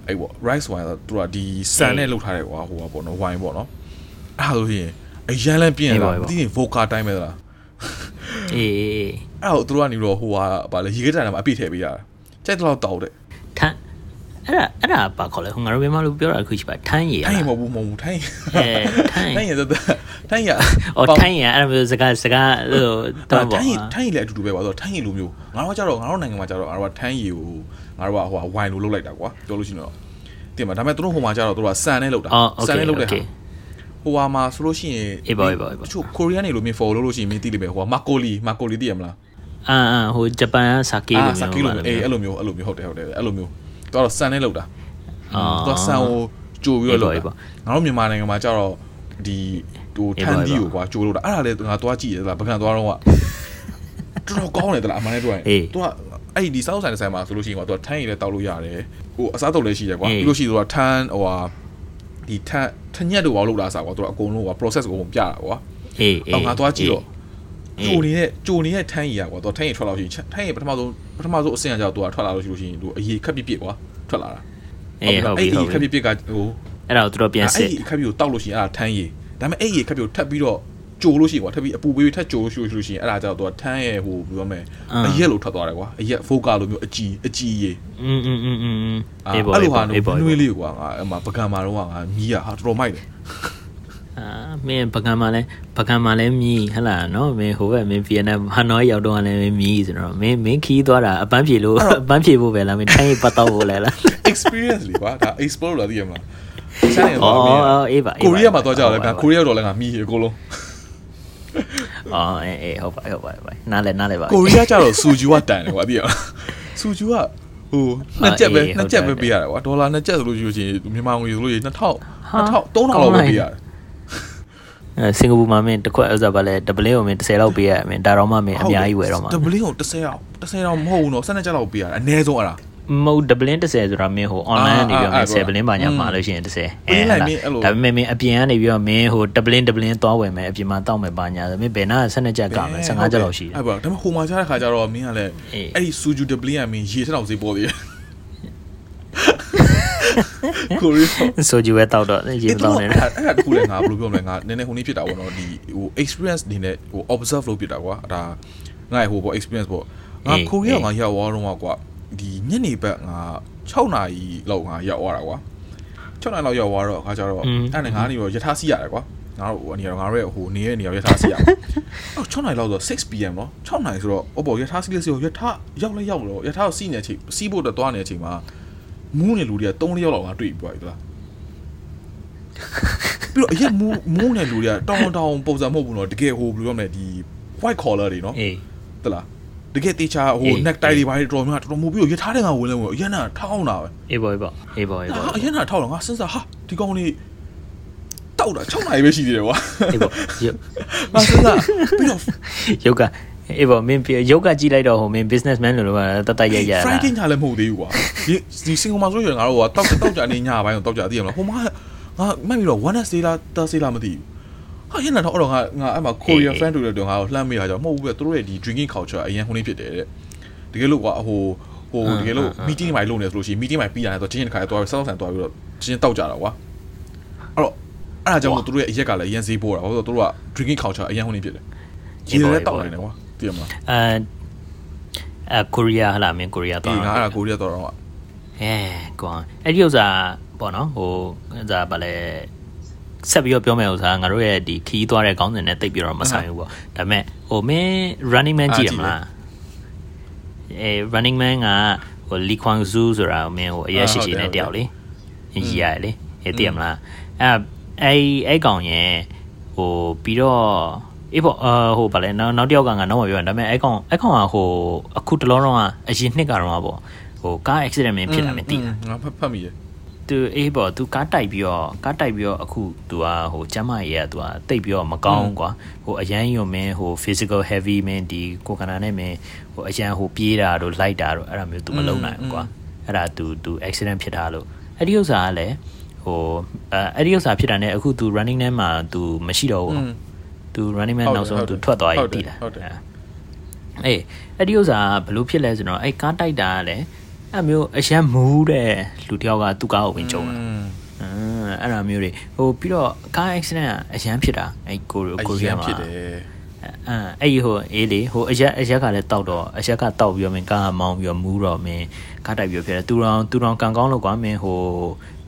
အဲ့ပေါ့ rice wine ဆိုသူတို့ကဒီဆန်နဲ့လုပ်ထားတယ်ကွာဟိုပါပေါ့နော် wine ပေါ့နော်အဲ့ဒါဆိုရင်အရန်လန်းပြင်းလာမသိရင် vodka တိုင်းပဲလား အေးအေးအဲ့တော့သူတို့ကနေတော့ဟိုဟာဗာလေရေခဲတိုင်မှာအပြည့်ထည့်ပေးရတာကြိုက်တော့တောက်တဲ့ထန်းအဲ့ဒါအဲ့ဒါပါခေါ်လဲငါတို့မြန်မာလူပြောတာခုရှိပါထန်းရည်ထိုင်းမဟုတ်ဘူးမဟုတ်ဘူးထိုင်းအဲထန်းထိုင်းရတဲ့ထိုင်းရအော်ထန်းရည်အဲ့ဒါမျိုးစကားစကားဟိုတော့ပေါ့ထိုင်းရထိုင်းရလည်းအတူတူပဲကွာဆိုတော့ထိုင်းရလိုမျိုးငါတို့ကကြတော့ငါတို့နိုင်ငံမှာကြတော့ငါတို့ကထိုင်းရကိုငါတို့ကဟိုဝိုင်လိုလုပ်လိုက်တာကွာပြောလို့ရှိရင်တော့တင်ပါဒါပေမဲ့သူတို့ဟိုမှာကြတော့သူတို့ကဆန်နဲ့လုပ်တာဆန်နဲ့လုပ်တဲ့ဟာ ဟိုဟာမှာဆိုလို့ရှိရင်အေးပါအေးပါအေးပါချိုကိုရီးယားနေလို့မင်း follow လုပ်လို့ရှိရင်မင်းသိလိမ့်မယ်ဟိုကမာကိုလီမာကိုလီသိရမလားအာအာဟိုဂျပန်ဆာကေလိုဆာကီလိုအေးအဲ့လိုမျိုးအဲ့လိုမျိုးဟုတ်တယ်ဟုတ်တယ်အဲ့လိုမျိုးသူကတော့ဆန်နဲ့လုပ်တာအော်သူကဆန်ကိုကြိုပြီးတော့လုပ်တာငါတို့မြန်မာနိုင်ငံမှာကြတော့ဒီဟိုထန်ဒီကိုကွာကြိုလို့တာအဲ့ဒါလေငါသွားကြည့်ရသလားပကံသွားတော့ကတော်တော်ကောင်းတယ်တလားအမှန်တည်းပြောရင်သူကအဲ့ဒီစောက်ဆိုင်ဆိုင်မှာဆိုလို့ရှိရင်ကွာသူကထန်းရည်လည်းတောက်လို့ရတယ်ဟိုအစားတုပ်လည်းရှိတယ်ကွာပြီးလို့ရှိရင်သူကထန်းဟိုဟာဒီထန်း ထညက်တို့ဘာလို့လာစားကွာသူကအကုန်လုံးကွာ process ကိုပုံပြတာကွာအေးအေးငါသွားကြည့်တော့ဂျိုနေတဲ့ဂျိုနေတဲ့ထန်းရည်ကွာသူထန်းရည်ထွက်လာလို့ရှိရင်ထန်းရည်ပထမဆုံးပထမဆုံးအဆင့်ကကြောက်သူကထွက်လာလို့ရှိလို့ရှိရင်သူအရေးခက်ပြစ်ပြစ်ကွာထွက်လာတာအေးဟုတ်ပြီဟုတ်ခက်ပြီပြစ်ပြစ်ကဟိုအဲ့ဒါကိုသူတို့ပြန်စစ်အဲ့ဒီခက်ပြစ်ကိုတောက်လို့ရှိရင်အဲ့ဒါထန်းရည်ဒါပေမဲ့အဲ့ဒီခက်ပြစ်ကိုထပ်ပြီးတော့ ကြိုလို့ရှိရင်ကွာထပ်ပြီးအပူပေးထပ်ကြိုလို့ရှိလို့ရှိရင်အဲ့ဒါကြောင့်သူကထန်းရဲ့ဟိုပြောမယ်အရက်လို့ထွက်သွားတယ်ကွာအရက်ဖိုကာလိုမျိုးအကြည်အကြည်ရည် อืมอืมอืมอืม အဲ့လိုဟာနိုးနွေးလေးကွာငါအဲ့မှာပကံမာတော့ငါမြီးရဟာတော်တော်မိုက်တယ် အာမင်းပကံမှာလဲပကံမှာလဲမြည်ဟလာနော်မင်းဟိုဘက်မင်းဗီယက်နမ်ဟနိုရောက်တော့လည်းမြည်ဆိုတော့မင်းမင်းခီးသွားတာအပန်းဖြေလို့အပန်းဖြေဖို့ပဲလားမင်းထိုင်းပတ်တော့ဖို့လဲလား experience လीကွာဒါ explore လာသိရမလားဆိုင်ရပါ အော် ဘူး အေးပါ ကိုရီးယားမှာသွားကြတယ်ကကိုရီးယားတော့လည်းငါမြည်အကုန်လုံး အော်အေးအေးဟုတ်ပါဟုတ်ပါဟုတ်ပါနားလဲနားလဲပါကိုရီးယားကျတော့စူဂျူကတန်တယ်ကွာသိရမလားစူဂျူကဟိုနှစ်ချက်ပဲနှစ်ချက်ပဲပေးရတယ်ကွာဒေါ်လာနှစ်ချက်ဆိုလို့ရှိရင်မြန်မာငွေဆိုလို့ရှိရင်2000 2000 3000လောက်ပဲပေးရတယ်အဲစင်ကာပူမှာမင်းတစ်ခွက်ဥစားပါလဲဒပလင်းကိုမင်း10လောက်ပေးရမင်းဒါတော့မှမင်းအများကြီးဝယ်တော့မှာဒဘလင်းကို30အောင်30အောင်မဟုတ်ဘူးနော်12ချက်လောက်ပေးရတယ်အနည်းဆုံးအဲ့ဒါ မဟုတ်ဒပလင်း30ဆိုတာမင်းဟို online ကနေပြီးတော့မင်း10ပလင်းပါညာမှာလို့ရှိရင်30အဲဒါပေမဲ့မင်းအပြင်ကနေပြီးတော့မင်းဟိုဒပလင်းဒပလင်းသွားဝယ်မယ်အပြင်မှာတောက်မယ်ပါညာဆိုမင်းဘယ်နာ12ချက်ကမယ်15ချက်လောက်ရှိတယ်အဲ့ပါဒါပေမဲ့ဟိုမှာကြားတဲ့ခါကျတော့မင်းကလည်းအဲ့ဒီစူဂျူဒဘလင်းကမင်းရေထက်အောင်ဈေးပေါ်သေးတယ်ကိုရီးယားဆိုကြည့်ဝဲတောက်တော့ရေမတောက်နေတယ်အဲ့ဒါတခုလည်းငါဘယ်လိုပြောမလဲငါနည်းနည်းဟိုနေ့ဖြစ်တာပေါ့နော်ဒီဟို experience နေနဲ့ဟို observe လုပ်ဖြစ်တာကွာဒါငါ့ဟိုပေါ့ experience ပေါ့ငါကိုရီးယားမှာရောက်သွားတော့ကွာ ဒီညနေဘက်ငါ6နာရီလောက်ငါရောက်သွားတာကွာ6နာရီလောက်ရောက်သွားတော့ခါကျတော့အဲ့နဲ့ငါနေတော့ယထာစီရတယ်ကွာငါတို့ဟိုအနေရောငါတို့ရဲ့ဟိုနေရဲ့နေရောယထာစီရအော်6နာရီလောက်ဆို 6pm เนาะ6နာရီဆိုတော့အော်ပေါ့ယထာစီလေးစီရောယထာရောက်လဲရောက်တော့ယထာကိုစီးနေတဲ့အချိန်စီးဖို့တော့သွားနေတဲ့အချိန်မှာမူးနေလူတွေက3ယောက်လောက်ငါတွေ့ပြီးသွားပြီလားပြီးတော့အရက်မူးမူးနေလူတွေကတောင်းတောင်းပုံစံမဟုတ်ဘူးเนาะတကယ်ဟိုဘယ်လိုပြောမလဲဒီ white collar တွေเนาะ အေး တလား တကယ်တေချာဟို neck tie တွေပါတော်တော်များတော်တော်မူပြီးတော့ရထားတဲ့ငါဝင်လဲဝင်အရက်နာထောင်းတာပဲအေးပါအေးပါအေးပါအေးပါဟာအရင်ကထောက်တော့ငါစဉ်းစားဟာဒီကောင်လေးတောက်တာ6နိုင်ပဲရှိသေးတယ်ကွာအေးပါရုပ်ငါစဉ်းစားပြီးတော့ရုပ်ကအေးပါမင်းရုပ်ကကြည့်လိုက်တော့ဟိုမင်း businessman လို့လို့တတ်တတ်ရရတာ Friday ညလည်းမဟုတ်သေးဘူးကွာဒီဒီစင်ကာပူမှာဆိုရင်ငါတို့ကတောက်တောက်ကြနေညပိုင်းကိုတောက်ကြသိရမလားဟိုမှာငါမှတ်ပြီးတော့ one day လား thursday လားမသိဘူး ဟာရင်တော့တော့ငါငါအဲ့မှာ Korea fan တို့လည်းတော့ငါကိုလှမ်းမိတာကြောင့်မဟုတ်ဘူးပဲသူတို့ရဲ့ဒီ drinking culture အရင်ခုနေဖြစ်တယ်တဲ့တကယ်လို့ကွာဟိုဟိုတကယ်လို့ meeting တွေလုပ်နေဆိုလို့ရှိရင် meeting တွေပြီးရတယ်ဆိုတော့ချင်းချင်းတစ်ခါတော့ဆောက်ဆန်တော့ပြီးတော့ချင်းတောက်ကြတာကွာအဲ့တော့အဲ့ဒါကြောင့်မို့သူတို့ရဲ့အရက်ကလည်းအရင်ဈေးပိုးတာဘာလို့လဲသူတို့က drinking culture အရင်ဟိုနေဖြစ်တယ်ရေလည်းတောက်နေတယ်ကွာသိရမလားအဲအဲကိုရီးယားဟလာမင်းကိုရီးယားဒီသွားငါတာအဲ့ဒါကိုရီးယားတော့တော့အဲကွာအဲ့ဒီဥစ္စာပေါ့နော်ဟိုဒါဗာလဲ ဆက်ပြီးတော့ပြောမယ်ဥစ္စာငါတို့ရဲ့ဒီခီးသွားတဲ့ခေါင်းစဉ်နဲ့တိတ်ပြီးတော့မဆိုင်ဘူးပေါ့ဒါပေမဲ့ဟိုမင်း running man ကြည့်ရမလားအဲ running man ကဟို Lee Kwang Soo ဆိုတာမင်းဟိုအရက်ရှိရှိနဲ့တယောက်လေကြီးရတယ်လေအဲသိရမလားအဲအဲ့အဲ့ကောင်ရဲ့ဟိုပြီးတော့အေးပေါ့အဟိုဗာလဲနောက်နောက်တစ်ယောက်ကငါနောက်မှပြောရင်ဒါပေမဲ့အဲ့ကောင်အဲ့ကောင်ကဟိုအခုတလောတော့ကအရင်နှစ်ကတော့ပေါ့ဟိုကား accident မင်းဖြစ်တာမသိတာငါဖတ်ဖတ်မိတယ် သူအေးပေါ့သူကားတိုက်ပြီးတော့ကားတိုက်ပြီးတော့အခုသူကဟိုကျမ်းမာရေးကသူကတိတ်ပြီးတော့မကောင်းကွာဟိုအရန်ယုံမင်းဟို physical heavy မင်းဒီကိုကနာနဲ့မင်းဟိုအရန်ဟိုပြေးတာတို့လိုက်တာတို့အဲ့ဒါမျိုးသူမလုပ်နိုင်ဘူးကွာအဲ့ဒါသူသူ accident ဖြစ်တာလို့အဲ့ဒီဥစ္စာကလည်းဟိုအဲအဲ့ဒီဥစ္စာဖြစ်တာနဲ့အခုသူ running ထဲမှာသူမရှိတော့ဘူးသူ running man နောက်ဆုံးသူထွက်သွားရင်တည်တာအေးအဲ့ဒီဥစ္စာဘလို့ဖြစ်လဲဆိုတော့အဲ့ကားတိုက်တာကလည်း အဲ့မျိုးအရန်မူးတဲ့လူတယောက်ကသူ့ကားကိုဝင်ကြုံတာအဲ့ဒါမျိုးတွေဟိုပြီးတော့ကား accident ကအရန်ဖြစ်တာအဲ့ကိုကိုရီးယားမှာဖြစ်တယ်အဲအဲ့ဒီဟိုအေးလေဟိုအရက်အရက်ကလည်းတောက်တော့အရက်ကတောက်ပြီးတော့မင်းကားမောင်းပြီးတော့မူးတော့မင်းကားတိုက်ပြီးဖြစ်တယ်သူတော်သူတော်ကံကောင်းလို့ကွာမင်းဟို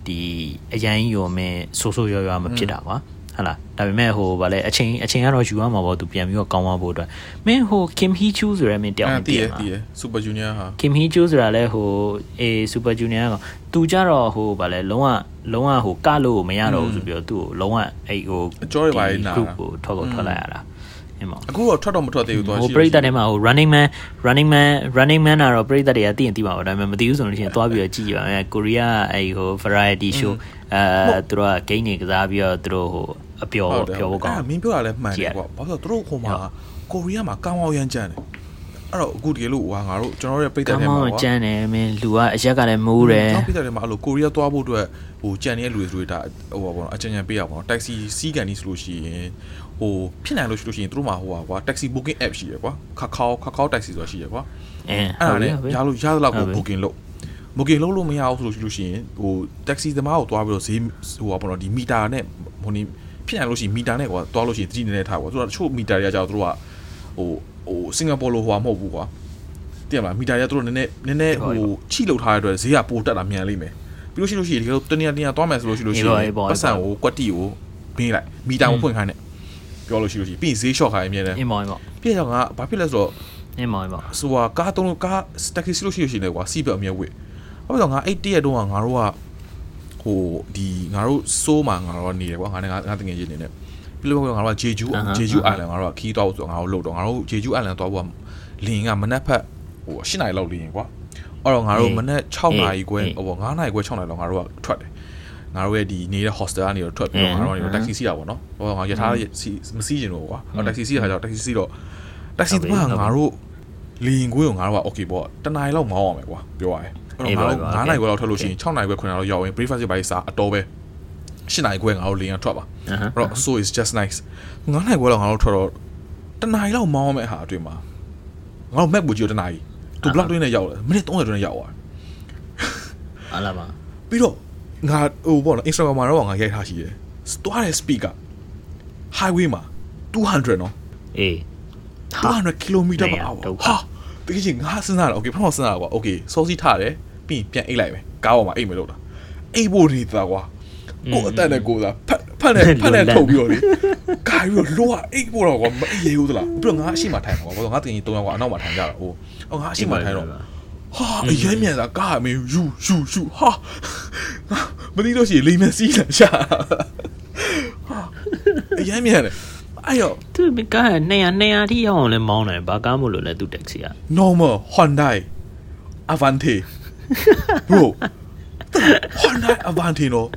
ဒီအရန်ကြီးရောမင်းဆိုးဆိုးရွားရွားမဖြစ်တာကွာ ဟလာဒါပေမဲ့ဟိုဗာလဲအချိန်အချိန်ကတော့ယူရမှာပေါ့သူပြန်ပြီးတော့ကောင်းသွားဖို့အတွက်မင်းဟို Kim Hee Chu ဆိုရဲမင်းတယောက်မတည်သိရရမှာတည်ရ Super Junior ဟာ Kim Hee Chu ဆိုတာလဲဟိုအေ Super Junior ကသူကြတော့ဟိုဗာလဲလုံးဝလုံးဝဟိုကလို့မရတော့ဘူးဆိုပြီးတော့သူ့ကိုလုံးဝအဲ့ဟိုအကျော်တွေပါနေနာ group ကိုထွက်ကိုထွက်လိုက်ရတာအင်းမောအခုတော့ထွက်တော့မထွက်သေးဘူးသူကဟိုပရိသတ်ထဲမှာဟို running man running man running man ကတော့ပရိသတ်တွေကသိရင်သိပါဘူးဒါပေမဲ့မသိဘူးဆိုလို့ရှိရင်သွားပြီးတော့ကြည့်ရအောင်ကိုရီးယားအဲ့ဟို variety show အဲသူတို့က game တွေကစားပြီးတော့သူတို့ဟို အပျော်ပျော်ဖို့ကောင်းမင်းပြောတာလည်းမှန်တယ်ကွာဘာလို့သူတို့ဟိုမှာကိုရီးယားမှာကောင်းအောင်ရမ်းကြမ်းတယ်အဲ့တော့အခုတကယ်လို့ဟိုငါတို့ကျွန်တော်ရဲ့ပိတ်တဲ့ထဲမှာကွာကြမ်းတယ်မင်းလူကအရက်ကလည်းမိုးတယ်ကျွန်တော်ပိတ်တဲ့ထဲမှာအဲ့လိုကိုရီးယားသွားဖို့အတွက်ဟိုကြံနေတဲ့လူတွေဆိုဒါဟိုပါဘောအကြံဉာဏ်ပေးရပါတော့ taxi စီးကန်ကြီးဆိုလို့ရှိရင်ဟိုဖြစ်နိုင်လို့ရှိလို့ရှိရင်တို့မှာဟိုပါကွာ taxi booking app ရှိရကွာခါခေါခါခေါ taxi ဆိုတာရှိရကွာအဲအဲ့ဒါနဲ့ရလို့ရသလောက်ကို booking လုပ် booking လုပ်လို့မရဘူးဆိုလို့ရှိလို့ရှိရင်ဟို taxi သမားကိုသွားပြီးတော့ဈေးဟိုပါဘောဒီမီတာနဲ့ဟိုနေ ဖြစ်နိုင်လို့ရှိရင်မီတာနဲ့ကွာသွားလို့ရှိရင်တတိနေနေထားကွာသူကတချို့မီတာတွေကကြောက်သူတို့ကဟိုဟိုစင်ကာပူလိုဟိုမဟုတ်ဘူးကွာတည်မလားမီတာတွေကသူတို့နည်းနည်းနည်းနည်းဟိုချိလောက်ထားတဲ့အတွက်ဈေးကပိုတက်တာမြန်လိမ့်မယ်ပြီးလို့ရှိလို့ရှိရင်ဒီလိုတနေရာတနေရာသွားမယ်ဆိုလို့ရှိလို့ရှိရင်ပတ်စံကိုကွက်တီကိုဘင်းလိုက်မီတာကိုဖွင့်ခိုင်းတယ်ပြောလို့ရှိလို့ရှိရင်ပြီးရင်ဈေးလျှော့ခိုင်းအမြဲတမ်းအင်းမော်အင်းမော်ပြည့်တော့ငါဘာဖြစ်လဲဆိုတော့အင်းမော်အင်းမော်ဆိုတော့ကားတုံးလို့ကားတက္ကစီလို့ရှိလို့ရှိနေကွာစီးပြအမြဲဝစ်ဘာဖြစ်လို့ငါအဲ့တရက်တုန်းကငါတို့က ဟိုဒီငါတို့စိုးမှာငါတို့နေတယ်ကွာငါနဲ့ငါငါတငယ်ချင်းနေနဲ့ပြီးလို့ငါတို့ကဂျေဂျူးဂျေဂျူးအိုင်လန်ငါတို့ကခီးတော့ဆိုငါတို့လှုပ်တော့ငါတို့ဂျေဂျူးအိုင်လန်သွားဖို့လင်းကမနက်ဖက်ဟို၈နာရီလောက်လင်းကွာအဲ့တော့ငါတို့မနက်6နာရီခွဲဟို9နာရီခွဲ6နာရီလောက်ငါတို့ကထွက်တယ်ငါတို့ရဲ့ဒီနေတဲ့ hostel ကနေတော့ထွက်ပြီးတော့ငါတို့ကနေတက္ကစီစီးတာပေါ့နော်ဟိုငါရထားမစီးကျင်တော့ကွာတက္ကစီစီးတာကြောင့်တက္ကစီစီးတော့တက္ကစီတမငါတို့လင်းကိုငါတို့က okay ပေါ့တနားရီလောက်မောင်းအောင်မယ်ကွာပြောရရင် အဲ့တော့ငါတို့9နာရီခွဲလောက်ထွက်လို့ရှိရင်6နာရီခွဲ9နာရီလောက်ရောက်ရင် breakfast ပဲစားအတော်ပဲ8နာရီခွဲငါတို့လင်းကထွက်ပါအဲ့တော့ so is just nice 9နာရီခွဲလောက်ငါတို့ထွက်တော့တနားရီလောက်မောင်းအောင်မယ်ဟာအတွင်းမှာငါတို့ map ကိုကြည့်တော့တနားရီသူ block တွင်းနဲ့ရောက်တယ်မိနစ်30တွင်းနဲ့ရောက်သွားအလားပါပြီးတော့ငါဟိုပေါ့နော် Instagram မှာတော့ငါရိုက်ထားရှိတယ်သွားတဲ့ speed က highway မှာ200နော်အေး200 km per hour ဟာတကယ်ကြီးငါစဉ်းစားတာ okay ဖုန်းစဉ်းစားတာကွာ okay စောစီးထားတယ် ပြီးပြန်အိတ်လိုက်မယ်ကားပေါ်မှာအိတ်မယ်လို့တာအိတ်ဖို့နေတာကွာကိုအတက်နဲ့ကိုသာဖက်ဖက်နဲ့ဖက်နဲ့ထုတ်ပြီးတော့လေကာပြီးတော့လောကအိတ်ဖို့တော့ကွာမအေးရဘူးသလားပြီးတော့ငါအရှိမထိုင်ကွာဘာလို့ငါတင်ကြီး၃ယောက်ကွာအနောက်မှာထိုင်ကြတာဟိုအော်ငါအရှိမထိုင်တော့ဟာအရင်မြန်တာကားမင်းယူယူယူဟာမသိလို့ရှိရင်လိမ့်မစီးလာရှာဟာအရင်မြန်တယ်အဲ့ရောသူမကား200 200ထိရောက်အောင်လဲမောင်းတယ်ဘာကားမို့လို့လဲသူတက္ကစီက normal Hyundai Avante bro Hyundai Avante နော်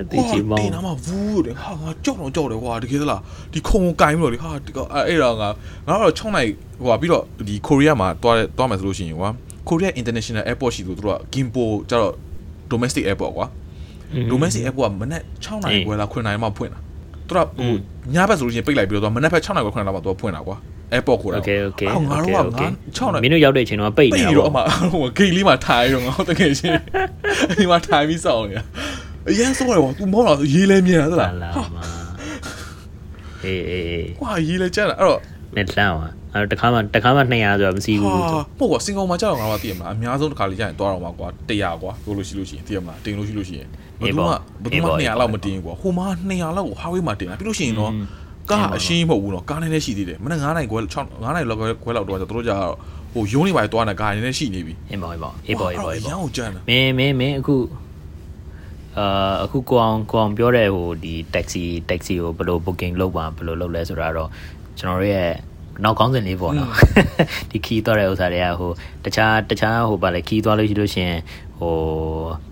အတိချီမောဒီင်းနာမှာဝူးတယ်ဟာငါကြောက်တော့ကြောက်တယ်ကွာတကယ်သလားဒီခုံကိုကင်ပြီးတော့လေဟာဒီကအဲ့တော့ငါငါတော့6နိုင်ဟိုပါပြီးတော့ဒီကိုရီးယားမှာတွားတွားမယ်ဆိုလို့ရှိရင်ကွာကိုရီးယား international airport ရှိသူတို့က Gimpo ကျတော့ domestic airport ကွာ domestic airport ကမနေ့6နိုင်ခွဲလား9နိုင်မှဖွင့်တာသူကဟိုညဘက်ဆိုလို့ရှိရင်ပိတ်လိုက်ပြီးတော့မနေ့ဖက်6နိုင်ခွဲ9နိုင်မှသူကဖွင့်တာကွာ airport ကိုတော့ okay okay ငါတို့ကငါ6နာရီမင်းတို့ရောက်တဲ့အချိန်တော့ပိတ်နေတာပိတ်တော့အမဟိုဂိတ်လေးမှာထိုင်တော့ငါတကယ်ချင်းဒီမှာထိုင်ပြီးစောင့်နေတာအရင်စောတယ်ကွာ तू မောင်းလာရေးလဲမြင်တာသလားအေးအေးကွာရေးလဲကြတာအဲ့တော့နဲ့လမ်းပါအဲ့တော့တခါမှတခါမှ200ဆိုတာမရှိဘူးဆိုပေါ့ကွာစင်ကောင်မှာကြောက်တော့ငါမှသိရမှာအများဆုံးတစ်ခါလေးကြာရင်တွားတော့မှာကွာ100ကွာဘယ်လိုရှိလို့ရှိရင်သိရမှာတင်လို့ရှိလို့ရှိရင်ဘယ်သူမှဘယ်သူမှ200လောက်မတင်ဘူးကွာဟိုမှာ200လောက်ကို highway မှာတင်တာပြီးလို့ရှိရင်တော့ ကားအရှင်းမဟုတ်ဘူးနော်ကားနည်းနည်းရှိသေးတယ်မနေ့9နိုင်ခွဲ6 9နိုင်လောက်ခွဲလောက်တော့ကျတို့ကြာဟိုယုံနေပါတွားနေကားနည်းနည်းရှိနေပြီအေးပေါ့အေးပေါ့အေးပေါ့အေးပေါ့အေးရပေါ့အောင်ကြမ်းတာမင်းမင်းမင်းအခုအာအခုကိုအောင်ကိုအောင်ပြောတဲ့ဟိုဒီ taxi taxi ကိုဘယ်လို booking လုပ်ပါဘယ်လိုလုပ်လဲဆိုတာတော့ကျွန်တော်တို့ရဲ့နောက်ကောင်းစဉ်လေးပေါ့နော်ဒီခီးသွားတဲ့ဥစ္စာတွေကဟိုတခြားတခြားဟိုပါလေခီးသွားလို့ရှိလို့ရှိရင် ဟို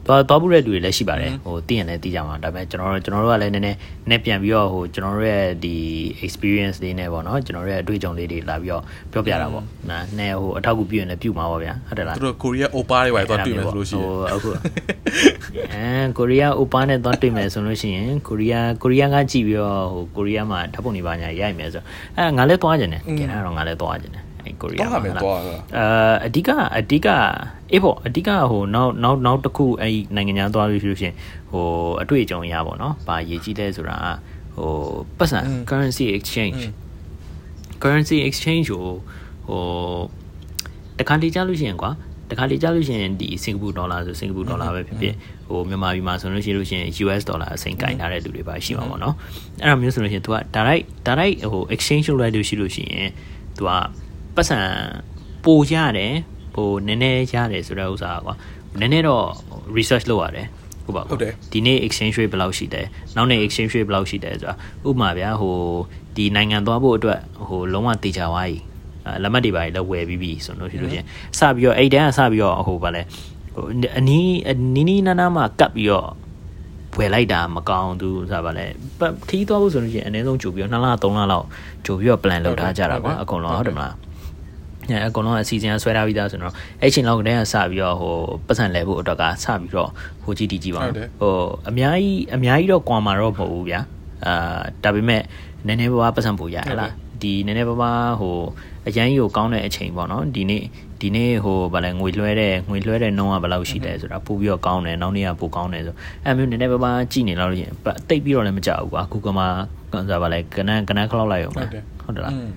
သွားသွားဖို့တဲ့လူတွေလည်းရှိပါတယ်ဟိုသိရင်လည်းသိကြမှာဒါပေမဲ့ကျွန်တော်တို့ကျွန်တော်တို့ကလည်းနည်းနည်းနည်းပြန်ပြီးတော့ဟိုကျွန်တော်တို့ရဲ့ဒီ experience လေးနဲ့ပေါ့နော်ကျွန်တော်တို့ရဲ့အတွေ့အကြုံလေးတွေလာပြီးတော့ပြောပြတာပေါ့နားနဲ့ဟိုအထောက်အကူပြုရင်လည်းပြုမှာပါဗျာဟုတ်တယ်လားတို့ကိုရီးယားအိုပါတွေပါတော့တွေ့မယ်ဆိုလို့ရှိရင်ဟိုအခုအဲကိုရီးယားအိုပါနဲ့သွားတွေ့မယ်ဆိုလို့ရှိရင်ကိုရီးယားကိုရီးယားကကြည့်ပြီးတော့ဟိုကိုရီးယားမှာဓာတ်ပုံတွေပါညာရိုက်မယ်ဆိုအဲငါလည်းသွားကြတယ်ကျန်တာတော့ငါလည်းသွားကြတယ်အဲ ကိုရီးယားသွားမယ်သွားတာအာအဓိကအဓိကအေးပေါ့အဓိကဟိုနောက်နောက်နောက်တစ်ခုအဲ့နိုင်ငံခြားသွားလို့ရှိလို့ရှိရင်ဟိုအတွေ့အကြုံရပါတော့။ဘာရေးကြည့်လဲဆိုတာဟိုပတ်စံ currency exchange currency exchange ကိုဟိုတခါတလေကြားလို့ရှိရင်ကွာတခါတလေကြားလို့ရှိရင်ဒီစင်ကာပူဒေါ်လာဆိုစင်ကာပူဒေါ်လာပဲဖြစ်ဖြစ်ဟိုမြန်မာပြည်မှာဆိုလို့ရှိလို့ရှိရင် US ဒေါ်လာအစိမ်းကင်ထားတဲ့လူတွေပါရှိမှာပေါ့နော်အဲ့ဒါမျိုးဆိုလို့ရှိရင် तू က direct direct ဟို exchange လုပ်လိုက်လို့ရှိလို့ရှိရင် तू က ပတ်စံပိုရတယ်ဟိုနည်းနည်းရတယ်ဆိုတဲ့ဥစ္စာကွာနည်းနည်းတော့ research လုပ်ရတယ်ဟုတ်ပါဟုတ်တယ်ဒီနေ့ exchange rate ဘယ်လောက်ရှိတယ်နောက်နေ့ exchange rate ဘယ်လောက်ရှိတယ်ဆိုတာဥပမာဗျာဟိုဒီနိုင်ငံသွားဖို့အတွက်ဟိုလုံးဝတေချာသွားပြီအဲလက်မှတ်တွေပါလည်းဝယ်ပြီးပြီဆိုတော့ရှိလို့ရှရင်စပြီးတော့အဲ့တန်းကစပြီးတော့ဟိုဗာလဲဟိုအနီးအနီးနီးနားနားမှာကပ်ပြီးတော့ဝယ်လိုက်တာမကောင်းသူဆိုတာဗာလဲပတ်ခီးသွားဖို့ဆိုလို့ရှိရင်အနည်းဆုံးကြိုပြီးတော့2လ3လလောက်ကြိုပြီးတော့ plan လုပ်ထားကြတာကွာအကုန်လုံးဟုတ်တယ်မလား အဲအကုန်လုံးအစီအစဉ်ဆွဲထားပြီးသားဆိုတော့အဲ့ချိန်လောက်ကတည်းကစပြီးတော့ဟိုပတ်စံလဲဖို့အတွက်ကစပြီးတော့ဟိုကြည့်တီးကြည့်ပါဟုတ်တယ်ဟိုအများကြီးအများကြီးတော့ကွာမှာတော့မဟုတ်ဘူးဗျာအာဒါပေမဲ့နည်းနည်းပါးပါးပတ်စံပို့ရဟလားဒီနည်းနည်းပါးပါးဟိုအရန်ကြီးကိုကောင်းတဲ့အချိန်ပေါ့နော်ဒီနေ့ဒီနေ့ဟိုဗာလဲငွေလွှဲတဲ့ငွေလွှဲတဲ့နှုန်းကဘယ်လောက်ရှိတယ်ဆိုတာပို့ပြီးတော့ကောင်းတယ်နောက်နေ့ကပိုကောင်းတယ်ဆိုအဲ့မျိုးနည်းနည်းပါးပါးကြည့်နေလောက်လို့ရှိရင်ပတ်တိတ်ပြီးတော့လည်းမကြောက်ဘူးကွာ Google မှာဆိုတာဗာလဲကနန်းကနန်းခလောက်လိုက်ရုံပဲဟုတ်တယ်ဟုတ်တယ်လားอืม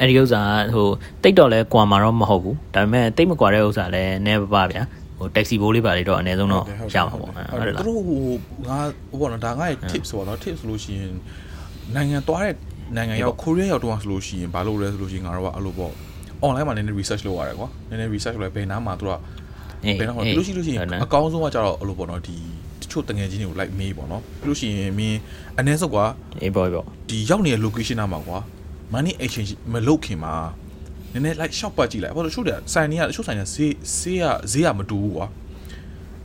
အဲ့ဒီဥစ္စာဟိုတိတ်တော့လဲကွာမှာတော့မဟုတ်ဘူးဒါပေမဲ့တိတ်မကွာတဲ့ဥစ္စာလဲနည်းပါးပါဗျာဟို taxi ဘိုးလေးပါလေးတော့အနည်းဆုံးတော့ရမှာပေါ့ဟုတ်တယ်လားသူတို့ဟိုငါဟိုပေါ့နော်ဒါငါရဲ့ tips ပေါ့နော် tips ဆိုလို့ရှိရင်နိုင်ငံသွားတဲ့နိုင်ငံရောက်ကိုရီးယားရောက်တော့ဆိုလို့ရှိရင်ဘာလုပ်လဲဆိုလို့ရှိရင်ငါတို့ကအဲ့လိုပေါ့ online မှာနည်းနည်း research လုပ်ရတယ်ကွာနည်းနည်း research လုပ်လိုက်ဘယ်နားမှာသူကအေးဘယ်တော့မှအေးပြီးလို့ရှိလို့ရှိရင်ဟုတ်တယ်အကောင်းဆုံးကကြတော့အဲ့လိုပေါ့နော်ဒီတချို့တငယ်ချင်းတွေကို like မေးပေါ့နော်ပြီးလို့ရှိရင်မင်းအ ਨੇ ဆုပ်ကွာအေးပေါ့ပေါ့ဒီရောက်နေတဲ့ location နားမှာကွာ money exchange မလုပ်ခင်မှာနည်းနည်း like shop ပတ်ကြည့်လိုက်ဘာလို့တချို့တဲ့ဆိုင်တွေကတချို့ဆိုင်တွေကဈေးဈေးကဈေးကမတူဘူးကွာ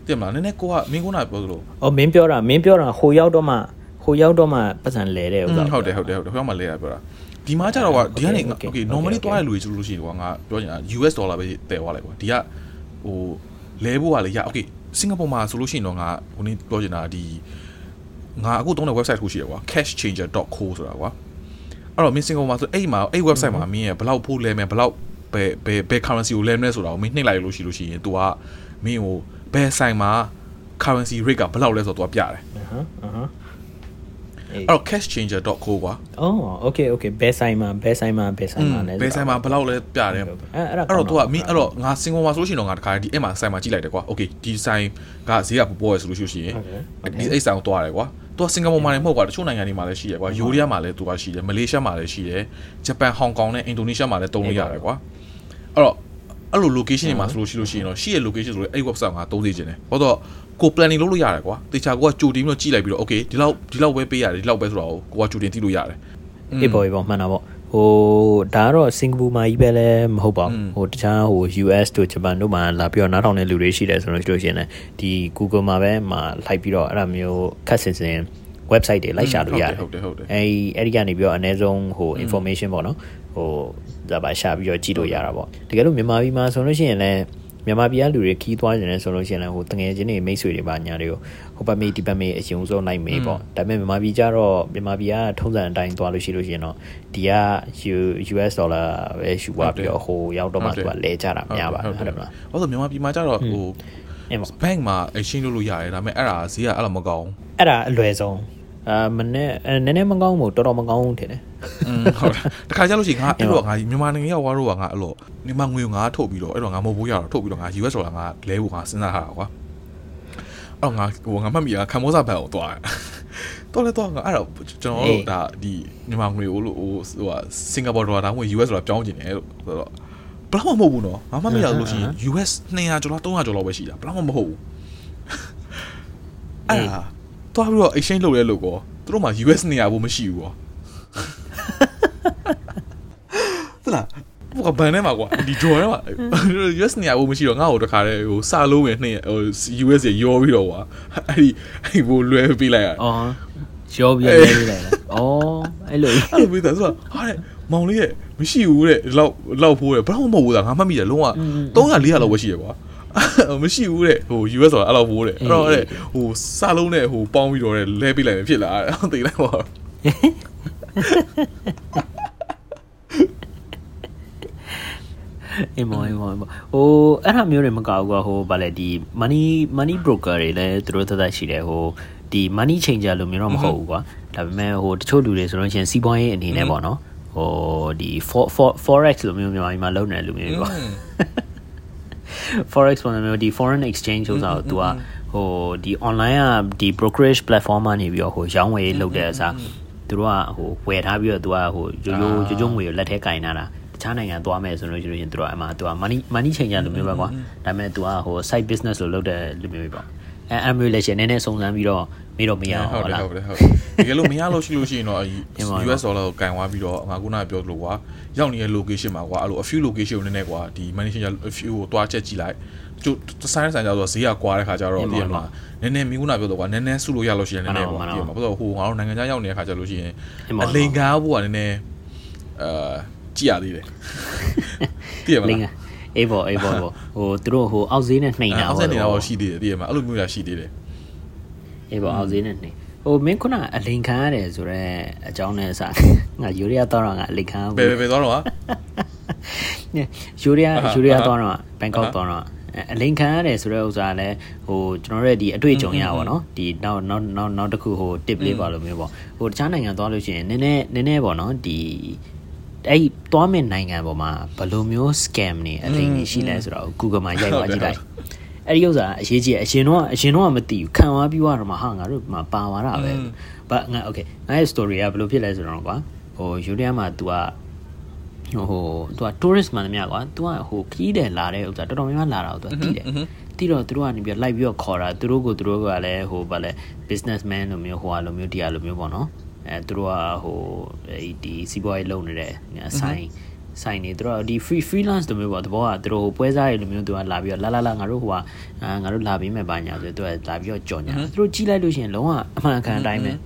တင်မလားနည်းနည်းကိုကမင်းကနာပြောသလိုအော်မင်းပြောတာမင်းပြောတာဟိုရောက်တော့မှဟိုရောက်တော့မှပတ်စံလဲတဲ့ဥစ္စာဟုတ်တယ်ဟုတ်တယ်ဟုတ်တယ်ဟိုမှာလဲရပြောတာဒီမှာကျတော့ကွာဒီကနေ Okay, okay, okay okay, normally okay. သွားတဲ့လူတွေဆိုလို့ရှိရင်ကွာငါပြောချင်တာ US dollar ပဲတည်သွားလိုက်ကွာဒီကဟိုလဲဖို့ကလေရ okay စင်ကာပူမှာဆိုလို့ရှိရင်တော့ငါဟိုနေ့ပြောချင်တာဒီငါအခုတုံးတဲ့ website ကိုရှိရကွာ cashchanger.co ဆိုတာကွာ အဲ့တော့မင်းစင်ကာပူမှာဆိုအဲ့မှာအဲ့ website မှာမင်းရဘယ်လောက်ဖို့လဲမယ်ဘယ်လောက်ဘယ်ဘယ်ဘယ် currency ကိုလဲမလဲဆိုတာကိုမင်းနှိပ်လိုက်လို့ရှိလို့ရှိရင် तू ကမင်းကိုဘယ်ဆိုင်မှာ currency rate ကဘယ်လောက်လဲဆိုတော့ तू ကပြတယ် အဟမ်းအဟမ်း အဲ့တော့ cashchanger.co ကွာ အော် okay okay ဘယ်ဆိုင်မှာဘယ်ဆိုင်မှာဘယ်ဆိုင်မှာလဲ ဘယ်ဆိုင်မှာဘယ်လောက်လဲပြတယ် အဲ့အဲ့ဒါ အဲ့တော့ तू ကမင်းအဲ့တော့ငါစင်ကုန်မှာဆိုလို့ရှိရင်တော့ငါတခါဒီအဲ့မှာဆိုင်မှာကြည့်လိုက်တယ်ကွာ okay ဒီဆိုင်ကဈေးကပူပေါ်ရဆိုလို့ရှိရင် Okay, ဒီအဲ့ဆိုင်ကိုတွားတယ်ကွာ तू ကစင်ကာပူမှာလည်းမဟုတ်ကွာတချို့နိုင်ငံတွေမှာလည်းရှိတယ်ကွာယိုးရီးယားမှာလည်း तू ကရှိတယ်မလေးရှားမှာလည်းရှိတယ်ဂျပန်ဟောင်ကောင်နဲ့အင်ဒိုနီးရှားမှာလည်းတုံးလို့ရတယ်ကွာအဲ့တော့အဲ့လို location တွေမှာဆိုလို့ရှိလို့ရှိရင်တော့ရှိရဲ့ location ဆိုလို့အဲ့ website ကသုံးစေချင်တယ်ဘာလို့ကို planning လုပ်လို့ရတယ်ကွာတေချာကိုကကြိုတင်ပြီးတော့ကြည့်လိုက်ပြီးတော့ okay ဒီလောက်ဒီလောက်ပဲပေးရတယ်ဒီလောက်ပဲဆိုတော့ကိုကကြိုတင်သိလို့ရတယ်အေးပေါ့အေးပေါ့မှန်တာပေါ့ ဟိုဒါကတော့စင်ကာပူမှာကြီးပဲလည်းမဟုတ်ပါဘူးဟိုတခြားဟို US တို့ဂျပန်တို့မှာလာပြီးတော့နားထောင်တဲ့လူတွေရှိတယ်ဆိုလို့ရှိလို့ရှိရင်လည်းဒီ Google မှာပဲမှာလိုက်ပြီးတော့အဲ့ဒါမျိုးခက်စင်စင် website တွေလိုက်ရှာလို့ရတယ်ဟုတ်တယ်ဟုတ်တယ်အဲဒီအဲ့ဒီကနေပြီးတော့အနည်းဆုံးဟို information ပေါ့နော်ဟိုဒါပါရှာပြီးတော့ကြည့်လို့ရတာပေါ့တကယ်လို့မြန်မာပြည်မှာဆိုလို့ရှိရင်လည်း မြန်မာပြည်ကလူတွေခီးသွားနေတယ်ဆိုလို့ရှိရင်လည်းဟိုတငယ်ချင်းတွေမိတ်ဆွေတွေပါညာတွေကိုဟိုဘက်မေးဒီဘက်မေးအရင်ဆုံးလိုက်မေးပေါ့ဒါပေမဲ့မြန်မာပြည်ကျတော့မြန်မာပြည်ကထုံးစံအတိုင်းသွားလို့ရှိလို့ရှိရင်တော့ဒီက U- US dollar ပဲယူသွားပြီးတော့ဟိုရောက်တော့မှသူကလဲကြတာများပါတယ်ဟုတ်တယ်မလားဟုတ်ဆိုမြန်မာပြည်မှာကျတော့ဟို bank မှာ exchange လုပ်လို့ရတယ်ဒါပေမဲ့အဲ့ဒါဈေးကအဲ့လိုမကောင်းအဲ့ဒါအလွယ်ဆုံး အာမနဲ့နည်းနည်းမကောင်းဘူးတော်တော်မကောင်းဘူးထင်တယ်อืมဟုတ်တယ်တခါကျလို့ရှိရင်ငါအဲ့တော့ငါမြန်မာနိုင်ငံရောက်သွားတော့ငါအဲ့လိုမြန်မာငွေကိုငါထုတ်ပြီးတော့အဲ့တော့ငါမဟုတ်ဘူးရတော့ထုတ်ပြီးတော့ငါ US ဒေါ်လာငါလဲဖို့ငါစဉ်းစားထားတာကွာအဲ့တော့ငါဟိုငါမှတ်မိတာခံမောစာဘက်ကိုသွားတယ်တော့လဲတော့ငါအဲ့တော့ကျွန်တော်တို့ဒါဒီမြန်မာငွေကိုလို့ဟိုဟိုဟာစင်ကာပူဒေါ်လာဒါမှမဟုတ် US ဒေါ်လာပြောင်းကျင်တယ်လို့ဆိုတော့ဘယ်တော့မှမဟုတ်ဘူးနော်ငါမှမရလို့ရှိရင် US 200ကျော်လား300ကျော်လောက်ပဲရှိတာဘယ်တော့မှမဟုတ်ဘူးအဲ့ဒါ တွားပြီးတော့ exchange လုပ်ရဲလို့ကောသူတို့မှာ US 200ဘူးမရှိဘူးကောသလားဘကဘန်ထဲမှာကွာဒီ draw ထဲမှာ US 200ဘူးမရှိတော့ငါ့ကိုတခါတည်းဟိုစလုံးပဲနှင်းဟို US ရေရောပြီးတော့ကွာအဲ့ဒီအဲ့ဘိုးလွဲပေးလိုက်ရအော်ရောပြီးလဲလိုက်လားအော်အဲ့လိုအဲ့လိုပြီးသားဆိုတော့ဟာတဲ့မောင်လေးရဲ့မရှိဘူးတဲ့လောက်လောက်ဖိုးတယ်ဘယ်တော့မှမဟုတ်ဘူးသားငါမှတ်မိတယ်လုံးဝ300 400လောက်ပဲရှိရကွာ မရှိဘူးတဲ့ဟို US ဆိုတာအဲ့လောက်ဖိုးတယ်အဲ့တော့တဲ့ဟိုစလုံးနဲ့ဟိုပေါင်းပြီးတော့လဲပေးလိုက်မယ်ဖြစ်လာတယ်သိလိုက်ပါအေးမောအေးမောဟိုအဲ့ဟာမျိုးတွေမကောက်ဘူးကွာဟိုဗာလေဒီ money money broker တွေလည်းသူတို့သက်သက်ရှိတယ်ဟိုဒီ money changer လို့မျိုးတော့မဟုတ်ဘူးကွာဒါပေမဲ့ဟိုတချို့လူတွေဆိုလို့ရှိရင်စီးပွားရေးအနေနဲ့ပေါ့နော်ဟိုဒီ forex လို့မျိုးမြန်မာပြည်မှာလုပ်နေတယ်လူမျိုးကွာ forex ပေါ်မှာမျိုးဒီ foreign exchange ဆိုတာကို तू อ่ะဟိုဒီ online อ่ะဒီ brokerage platform ကနေပြီးတော့ဟိုရောင်းဝယ်လုပ်တဲ့အစားသူတို့ကဟိုဝယ်ထားပြီးတော့ तू อ่ะဟိုရိုးရိုးရိုးရိုးငွေကိုလက်ထဲကင်ထားတာခြားနိုင်ငံသွားမယ်ဆိုလို့ရှိရင်သူတို့အမှသူက money money changer လိုမျိုးပဲကွာဒါပေမဲ့သူကဟို side business လို့လုပ်တဲ့လူမျိုးပဲပေါ့အဲ emulation နည်းနည်းစုံစမ်းပြီးတော့ မေးတော့မရအောင်ဟုတ်ဟုတ်တယ်လားဟုတ်တယ်ဟုတ်တယ်တကယ်လို့မရလို့ရှိလို့ရှိရင်တော့ US dollar ကိုကင်သွားပြီးတော့ငါခုနကပြောသလိုကွာရောက်နေတဲ့ location မှာကွာအဲ့လို a few location ကိုနည်းနည်းကွာဒီ manager a few ကိုတွားချက်ကြည့်လိုက်ကျိုးဆိုင်ဆိုင်ကြတော့ဈေးကကွာတဲ့ခါကျတော့တည်ရမလားနည်းနည်းမိခုနပြောတော့ကွာနည်းနည်းစုလို့ရလို့ရှိရင်နည်းနည်းပေါ့တည်ရမှာဘာလို့ဟိုငါတို့နိုင်ငံခြားရောက်နေတဲ့ခါကျလို့ရှိရင်အလိန်ကားဖို့ကနည်းနည်းအာကြည့်ရသေးတယ်တည်ရမလင်းလားကအေးပေါ့အေးပေါ့ဟိုသူတို့ဟိုအောက်ဈေးနဲ့နှိမ်တာအောက်ဆက်နေတာတော့ရှိသေးတယ်တည်ရမှာအဲ့လိုမျိုးရရှိသေးတယ် အေးပေါ့အောက်ဈေးနဲ့နှိမ်ဟိုမင်းခုနအလိန်ခံရတယ်ဆိုတော့အကြောင်းနဲ့စငါယူရီးယားတော့ငါအလိန်ခံဘယ်ဘယ်သွားတော့ဟာယူရီးယားယူရီးယားတော့ဘန်ကောက်တော့အလိန်ခံရတယ်ဆိုတဲ့ဥစ္စာလည်းဟိုကျွန်တော်တို့ဒီအတွေ့အကြုံရပါတော့ဒီနောက်နောက်နောက်နောက်တစ်ခုဟို tip လေးပါလို့မျိုးပေါ့ဟိုတခြားနိုင်ငံသွားလို့ရှိရင်နည်းနည်းနည်းနည်းပေါ့နော်ဒီအဲ့သွားမယ့်နိုင်ငံပေါ်မှာဘယ်လိုမျိုး scam နေအလိန်နေရှိလဲဆိုတော့ Google မှာရိုက်သွားကြည့်လိုက် အဲ့ဒီဥစ္စာအရေးကြီးအရင်တော့အရင်တော့မသိဘူးခံသွားပြီးတော့မှဟာငါတို့မှာပါသွားတာပဲဘာငါ okay ငါရဲ့ story ကဘယ်လိုဖြစ်လဲဆိုတော့ကွာဟိုယူရီးယားမှာ तू ကဟို तू က tourist မှန်တယ်မြကွာ तू ကဟိုခီးတယ်လာတဲ့ဥစ္စာတော်တော်များများလာတာကို तू ကတည်တယ်တည်တော့သူတို့ကနေပြီးလိုက်ပြီးတော့ခေါ်တာသူတို့ကိုသူတို့ကလည်းဟိုဗာလဲ businessman လိုမျိုးဟိုဟာလိုမျိုးတရားလိုမျိုးပေါ့နော်အဲသူတို့ကဟိုဒီစီးပွားရေးလုပ်နေတဲ့ဆိုင် ဆိုင်နေသူတို့ဒီ free freelance လိုမျိုးပေါ့တဘောကသူတို့ဟိုပွဲစားရလိုမျိုးသူကလာပြီးတော့လာလာလာငါတို့ဟိုကအာငါတို့လာပြီးမဲ့ပါညာဆိုသူကလာပြီးတော့ကြော်ညာသူတို့ကြီးလိုက်လို့ရှိရင်လုံးဝအမှန်ကန်အတိုင်းပဲဒါ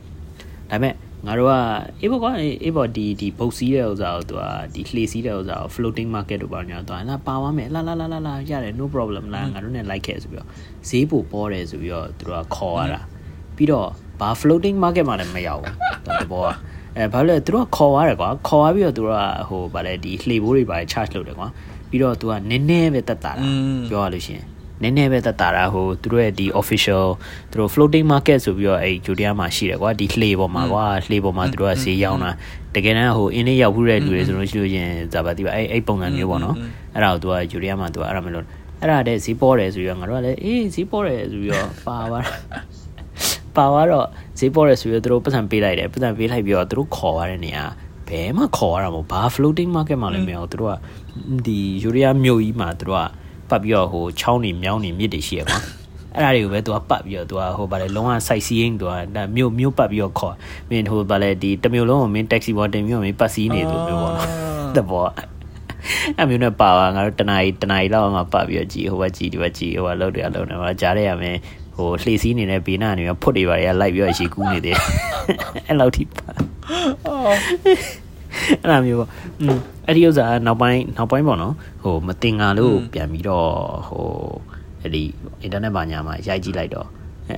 ပေမဲ့ငါတို့ကအေးဘောကွာအေးဘောဒီဒီဘုတ်စီးတဲ့ဥစ္စာကိုသူကဒီလှေစီးတဲ့ဥစ္စာကို floating market တို့ပါညာတော့လာပါသွားမယ်လာလာလာလာလာရတယ် no problem လာငါတို့နဲ့ like ခဲ့ဆိုပြီးတော့ဈေးပိုပေါ်တယ်ဆိုပြီးတော့သူတို့ကခေါ်ရတာပြီးတော့ဘာ floating market မှာလည်းမရောက်ဘူးတဘောက အဲဘာလဲသူတို့ကခေါ်ရတယ်ကွာခေါ်ရပြီးတော့သူတို့ကဟိုဗာလဲဒီလှေဘိုးတွေပါ charge လုပ်တယ်ကွာပြီးတော့သူကနည်းနည်းပဲတက်တာတာပြောရလို့ရှိရင်နည်းနည်းပဲတက်တာတာဟိုသူတို့ရဲ့ဒီ official သူတို့ floating market ဆိုပြီးတော့အဲ့ဂျူဒီယာမှာရှိတယ်ကွာဒီလှေပေါ်မှာကွာလှေပေါ်မှာသူတို့ကဈေးရောင်းတာတကယ်တမ်းဟိုအင်းလေးရောက်ဘူးတဲ့လူတွေဆိုလို့ရှိလို့ရင်ဇာပါတိပါအဲ့အဲ့ပုံစံမျိုးပေါ့နော်အဲ့ဒါကိုသူကဂျူဒီယာမှာသူကအဲ့ဒါမလို့အဲ့ဒါတဲ့ဈေးပေါ်တယ်ဆိုပြီးတော့ငါတို့ကလည်းအေးဈေးပေါ်တယ်ဆိုပြီးတော့ပါသွား ပါသွားတော့ဈေးပေါ်တယ်ဆိုပြီးတော့သူတို့ပတ်စံပေးလိုက်တယ်ပတ်စံပေးလိုက်ပြီးတော့သူတို့ခေါ်ရတဲ့နေရာဘယ်မှခေါ်ရတာမဟုတ်ဘာ floating market မှလည်းမဟုတ်သူတို့ကဒီယူရီးယားမြို့ကြီးမှာသူတို့ကပတ်ပြီးတော့ဟိုချောင်းနေမြောင်းနေမြစ်တွေရှိရကွာအဲ့ဒါတွေကိုပဲသူကပတ်ပြီးတော့သူကဟိုဗာလေလုံးဝ site seeing သူကဒါမြို့မြို့ပတ်ပြီးတော့ခေါ်မင်းဟိုဗာလေဒီတမျိုးလုံးကိုမင်း taxi ပေါ်တင်ပြီးတော့မင်းပတ်စီးနေသူမျိုးပေါ့နော်တဘောအမျိုးနဲ့ပါပါငါတို့တနားတနားလောက်မှပတ်ပြီးတော့ကြည်ဟိုဘကြည်ဒီဘကြည်ဟိုကလောက်တယ်လောက်တယ်မှာကြားရရမယ် ဟိုလှေစည်းနေတဲ့ဘေးနားနေဖွတ်တွေပါရလိုက်ပြီးတော့ရေကူးနေတယ်အဲ့လောက်ထိပါအဲ့လိုမျိုးပေါ့อืมအဲ့ဒီဥစ္စာနောက်ပိုင်းနောက်ပိုင်းပေါ့နော်ဟိုမတင်ငါလို့ပြန်ပြီးတော့ဟိုအဲ့ဒီ internet ဘာညာမှာရိုက်ကြည့်လိုက်တော့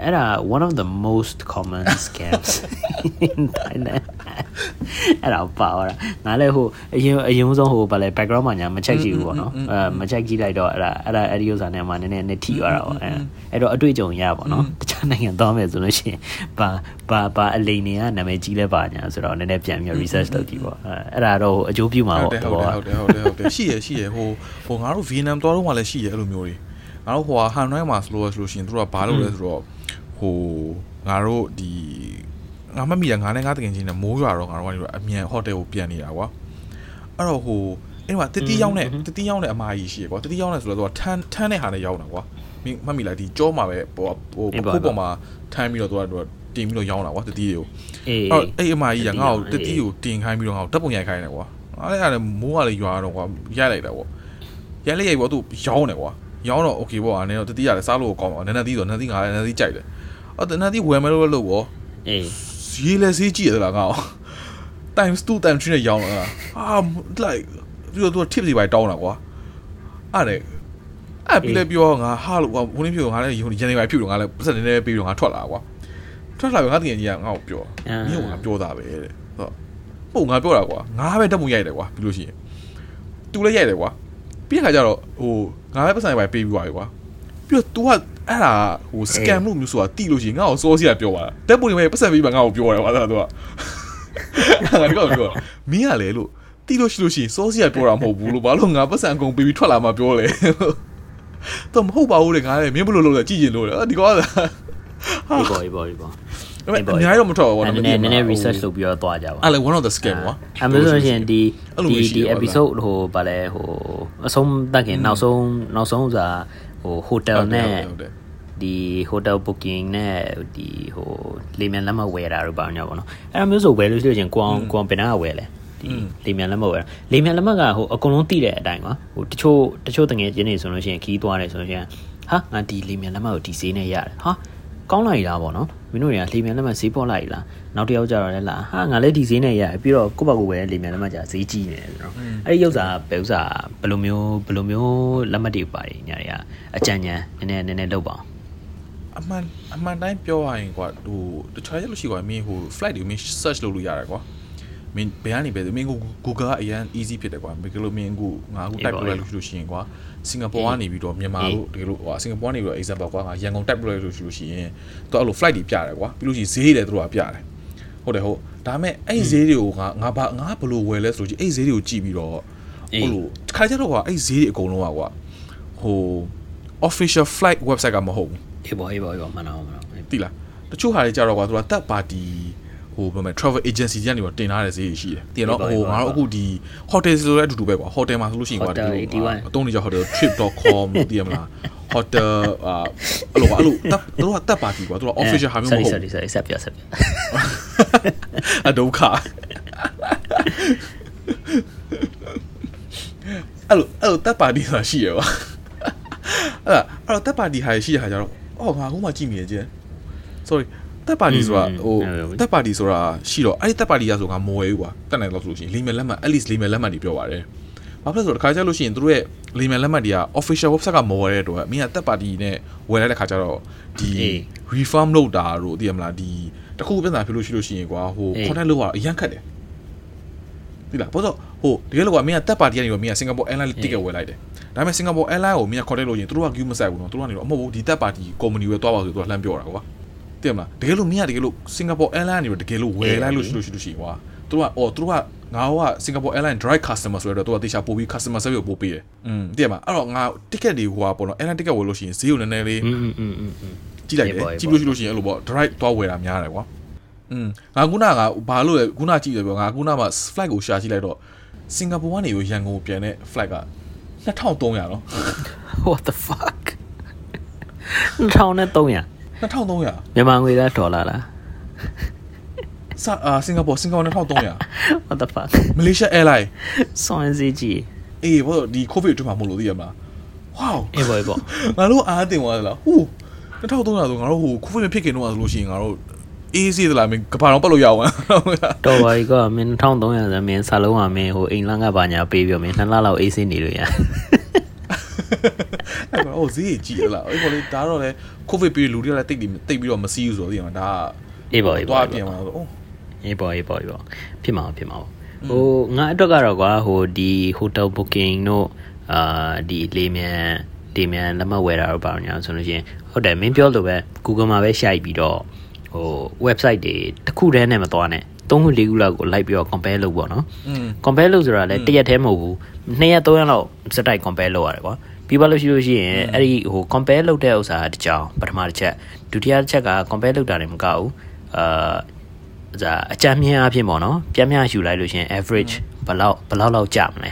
အဲ့ဒါ one of the most common scams in Thailand အဲ့ဒါပါသွားတာငါလည်းဟိုအရင်အရင်ဆုံးဟိုဗာလဲ background မှာညာမချက်ကြည့်ဘူးပေါ့နော်အဲမချက်ကြည့်လိုက်တော့အဲ့ဒါအဲ့ဒါအဲ့ဒီဥစ္စာနဲ့မှနည်းနည်းနဲ့ထီသွားတာပေါ့အဲအဲ့တော့အတွေ့အကြုံရပါတော့တခြားနိုင်ငံသွားမယ်ဆိုလို့ရှိရင်ဘာဘာဘာအလိန်တွေကနာမည်ကြီးလဲပါညာဆိုတော့နည်းနည်းပြန်ပြီး research လုပ်ကြည့်ပေါ့အဲအဲ့ဒါတော့အကျိုးပြုမှာပေါ့ဟုတ်တယ်ဟုတ်တယ်ဟုတ်တယ်ဟုတ်တယ်ရှိရရှိရဟိုဟိုငါတို့ Vietnam သွားတော့မှလည်းရှိရအဲ့လိုမျိုးတွေငါတို့ဟိုဟာ Hanoi မှာဆိုလို့ဆိုလို့ရှိရင်တို့ကဘာလုပ်လဲဆိုတော့ဟိုငါတို့ဒီ ငါမမိရငါနဲ့ငါတကယ်ချင်းနဲ့မိုးရွာတော့ငါတို့ကအမြန်ဟိုတယ်ကိုပြန်နေတာကွာအဲ့တော့ဟိုအဲ့မှာတတိရောက်နဲ့တတိရောက်နဲ့အမားကြီးရှိရကွာတတိရောက်နဲ့ဆိုတော့သူကထန်းထန်းတဲ့ဟာနဲ့ရောက်တာကွာမင်းမမိလိုက်ဒီကြောမှာပဲဟိုဟိုခုပေါ်မှာထမ်းပြီးတော့သူကတင်ပြီးတော့ရောင်းတာကွာတတိတွေကိုအေးအဲ့အမားကြီးကငါ့ကိုတတိကိုတင်ခိုင်းပြီးတော့ငါ့ကိုတပ်ပုံရိုက်ခိုင်းတယ်ကွာအဲ့ဒါလည်းမိုးကလည်းရွာတော့ကွာရိုက်လိုက်တာကွာရိုက်လိုက်ရိုက်ပေါ့သူရောင်းတယ်ကွာရောင်းတော့ okay ပေါ့အနေတော့တတိရလည်းစားလို့ကောင်းပါနည်းနည်းသီးဆိုနည်းနည်းသီးငါလည်းနည်းနည်းသီးကြိုက်တယ်အဲ့နည်းနည်းသီးဝယ်မယ်လို့လို့ပေါ့အေး ဈေးလည်းဈေးကြည့်ရလားငါ့ times 2 times 3နဲ့ရောင်းလာအာ like ပြီးတော့သူ tip တွေပဲတောင်းတာကွာအဲ့ဒါအဲ့ပြီးလည်းပြောငါဟာလို့ကွာဘုန်းကြီးပြောငါလည်းရန်နေပဲဖြူတော့ငါလည်းပတ်စံနေနေပြီးတော့ငါထွက်လာကွာထွက်လာပြီးငါတကယ်ကြီးကငါ့ကိုပြောမင်းကငါပြောတာပဲတဲ့ဟုတ်ပုံငါပြောတာကွာငါပဲတက်မှုရိုက်တယ်ကွာပြီးလို့ရှိရင်သူလည်းရိုက်တယ်ကွာပြီးခါကျတော့ဟိုငါလည်းပတ်စံပဲပေးပြီးသွားပြီကွာ ပြီးတော့ तू ကအဲ့ဒါဟို scam လို့မျိုးဆိုတာတိလို့ရှိရင်ငါ့ကိုစောစီရပြောသွားတာတက်ပုံတွေပဲပတ်စံပေးမှငါ့ကိုပြောတယ်ကွာအဲ့ဒါ तू ကငါကတော့ပြောမင်းကလေလို့တိလို့ရှိလို့ရှိရင်စောစီရပြောတာမဟုတ်ဘူးလို့ဘာလို့ငါပတ်စံအကုန်ပေးပြီးထွက်လာမှပြောလဲတော့မဟုတ်ပါဘူးလေငါလည်းမင်းဘလို့လို့လဲကြည့်ရင်လို့လေဒီကောဒီပေါ်ဒီပေါ်ဒီပေါ်အမေအများကြီးတော့မထွက်ဘူးပေါ့နော်နည်းနည်းနည်းနည်း research လုပ်ပြီးတော့သွားကြပါအဲ့လေ one of the scam ကွာအမေဆိုရင်ဒီဒီဒီ episode ဟိုဗာလဲဟိုအဆုံးတက်ခင်နောက်ဆုံးနောက်ဆုံးစာ ဟို hotel နဲ့ဒီ hotel booking နဲ့ဒီဟိုလေမြန်လက်မှတ်ဝယ်တာတို့ပါညာပေါ့နော်အဲ့လိုမျိုးဆိုဝယ်လို့ရှိရင်ကိုအောင်ကိုအောင်ဘယ်နာကဝယ်လဲဒီလေမြန်လက်မှတ်ဝယ်လေမြန်လက်မှတ်ကဟိုအကုန်လုံးသိတဲ့အတိုင်းကွာဟိုတချို့တချို့တငယ်ချင်းတွေဆိုလို့ရှိရင်ခီးသွားတယ်ဆိုလို့ရှိရင်ဟာငါဒီလေမြန်လက်မှတ်ကိုဒီဈေးနဲ့ရတယ်ဟာကောင်းလိုက်တာပေါ့နော် မင်းတို့တွေကလေမြန်လက်မှတ်ဈေးပေါ်လိုက်လားနောက်တစ်ယောက်ကြတော့လည်းလာဟာငါလည်းဒီဈေးနဲ့ရပြီးတော့ကိုယ့်ဘက်ကိုပဲလေမြန်လက်မှတ်ကြာဈေးကြီးနေတယ်ဆိုတော့အဲ့ဒီဥစ္စာဘယ်ဥစ္စာဘယ်လိုမျိုးဘယ်လိုမျိုးလက်မှတ်တွေပါတယ်ညာတွေကအကြံဉာဏ်နည်းနည်းနည်းနည်းလုပ်ပါအောင်အမှန်အမှန်တိုင်းပြောရရင်ကွာဟိုတခြားရလို့ရှိကွာမင်းဟို flight တွေမင်း search လုပ်လို့ရတယ်ကွာ မင်းဘယ်ကနေပဲမင်းကို Google ကအရင် easy ဖြစ်တယ်ကွာဘယ်လိုမင်းကိုငါအခု type လုပ်လိုက်လို့ရှိလို့ရှိရင်ကွာစင်ကာပူကနေပြီးတော့မြန်မာတို့တကယ်လို့ဟိုစင်ကာပူကနေပြီးတော့ example ကွာငါရန်ကုန် type လုပ်လိုက်လို့ရှိလို့ရှိရင်သူအဲ့လို flight တွေပြတယ်ကွာပြီးလို့ရှိရင်ဈေးတွေသူတို့ကပြတယ်ဟုတ်တယ်ဟုတ်ဒါပေမဲ့အဲ့ဈေးတွေကိုငါငါဘာငါဘယ်လိုဝယ်လဲဆိုလို့ရှိရင်အဲ့ဈေးတွေကိုကြည့်ပြီးတော့ဟိုလိုခါကြတော့ကွာအဲ့ဈေးတွေအကုန်လုံးကွာဟို official flight website ကမဟုတ်ဘူးအေးပါအေးပါအေးပါမှန်တော့မှန်တော့တိလားတချို့ဟာတွေကြတော့ကွာသူကတက်ပါတီ ဟိုဘယ်မှာ travel agency ကြီးကနေတော့တင်ထားတဲ့ဈေးရှိတယ်။တင်တော့ဟိုငါတို့အခုဒီ hotel ဆိုတဲ့အတူတူပဲကွာ hotel မှာဆိုလို့ရှိရင်ကွာဒီလိုအတုံးနေကြ hotel trip.com လို့သိရမလား hotel အာအဲ့လိုကွာအဲ့လိုတပ်တို့ကတပ်ပါတီကွာတို့က official ဟာမျိုးမဟုတ်ဘူး sorry sorry ဆက်ပြဆက်ပြအဒုက္ခအဲ့လိုအဲ့လိုတပ်ပါတီဆိုတာရှိရပါအဲ့အဲ့တော့တပ်ပါတီဟာရှိရဟာကြတော့အော်ငါအခုမှကြည့်မိရကျ sorry တက်ပါတီဆိုတာဟိုတက်ပါတီဆိုတာရှိတော့အဲ့ဒီတက်ပါတီရဆိုငါမဝယ်ဘူးကွာတက်နိုင်တော့ဆိုလို့ရှိရင်လိမ်မယ်လက်မှတ် at least လိမ်မယ်လက်မှတ်တွေပြောပါတယ်ဘာဖြစ်လို့ဆိုတော့တခါကျလို့ရှိရင်တို့ရဲ့လိမ်မယ်လက်မှတ်တွေက official website ကမဝယ်တဲ့အတွက်မင်းကတက်ပါတီနဲ့ဝယ်လိုက်တဲ့ခါကျတော့ဒီ refund လုပ်တာတို့သိရမလားဒီတခုပြဿနာဖြစ်လို့ရှိလို့ရှိရင်ကွာဟို contact လုပ်ရအရန်ခက်တယ်ဒီလားဘာလို့ဟိုတကယ်လို့ကမင်းကတက်ပါတီကနေတော့မင်းက Singapore Airlines ticket ဝယ်လိုက်တယ်ဒါပေမဲ့ Singapore Airlines ကိုမင်းက contact လုပ်ရင်တို့က queue မဆိုင်ဘူးနော်တို့ကနေတော့အမဟုတ်ဘူးဒီတက်ပါတီ company ပဲတွားပါဆိုတို့ကလှမ်းပြောတာကွာ သိမလားတကယ်လို့မင်းကတကယ်လို့စင်ကာပူ airline နေတော့တကယ်လို့ဝယ်လိုက်လို့ရှိလို့ရှိလို့ရှိကွာသူကအော်သူကငါကစင်ကာပူ airline direct customer ဆိုတော့သူကတေချာပို့ပြီး customer service ကိုပို့ပေးတယ်อืมသိရမလားအဲ့တော့ငါ ticket တွေဟိုပေါ့နော် airline ticket ဝယ်လို့ရှိရင်ဈေးကိုနည်းနည်းလေးอืมอืมอืมကြည့်လိုက်တယ်ကြည့်လို့ရှိလို့ရှိရင်အဲ့လိုပေါ့ direct သွားဝယ်တာများတယ်ကွာอืมငါခုနကဘာလို့လဲခုနကြည့်တယ်ပြောငါခုနမှာ flight ကိုရှာကြည့်လိုက်တော့စင်ကာပူကနေရန်ကုန်ပြန်တဲ့ flight က2300နော် what the fuck 2300 2300မြန်မာငွေလားဒေါ်လာလားစာအာစင်ကာပူစင်ကာပူ2300 what the fuck မလေးရှား airline စွန်စီကြီးအေးဘောဒီ covid အတွင်းမှာမလို့သိရမလား wow အေးဘောဘောငါတို့အားတင်သွားသလားဟူ2300ဆိုငါတို့ဟို covid မဖြစ်ခင်တော့ဆိုလို့ရှိရင်ငါတို့အေးစီးသလားမင်းကဘာတော့ပတ်လို့ရအောင်တော်ပါကြီးကမင်း1300ဆိုမင်းစာလုံးကမင်းဟိုအိမ်လန်းကဘာညာပေးပြီးမင်းနှစ်လလောက်အေးစီးနေလို့ရ အဲ့တော့ဟိုဈေးကြီးလားအဲ့ပေါ်လေဒါတော့လေကိုဗစ်ပြီးလူတွေကလည်းတိတ်ပြီးတိတ်ပြီးတော့မစီးဘူးဆိုတော့ဒီမှာဒါအေးပါအေးပါသွားပြင်လာတော့အိအေးပေါ့အေးပေါ့အေးပေါ့ဖြစ်မှာဖြစ်မှာဟိုငါအတွက်ကတော့ကွာဟိုဒီ hotel booking တို့အာဒီလေမြန်လေမြန်လက်မှတ်ဝယ်တာတော့ပါညာဆိုလို့ရှိရင်ဟုတ်တယ်မင်းပြောလို့ပဲ Google မှာပဲရှိုက်ပြီးတော့ဟို website တွေတစ်ခုတည်းနဲ့မသွားနဲ့3ခု4ခုလောက်ကိုလိုက်ပြီးတော့ compare လုပ်ပေါ့နော်อืม compare လုပ်ဆိုတာလည်းတစ်ရက်တည်းမဟုတ်ဘူးနှစ်ရက်သုံးရက်လောက်စက်တိုက် compare လုပ်ရတယ်ကွာ ပြီးပါလို့ရှိလို့ရှိရင်အဲ့ဒီဟို compare လုပ်တဲ့ဥစ္စာတစ်ကြောင်ပထမတစ်ချက်ဒုတိယတစ်ချက်က compare လုပ်တာလည်းမကဘူးအာဒါအကြမ်းမြင်အဖြစ်ပေါ့နော်ပြန်မြယူလိုက်လို့ရှိရင် average ဘယ်လောက်ဘယ်လောက်လောက်ကြမလဲ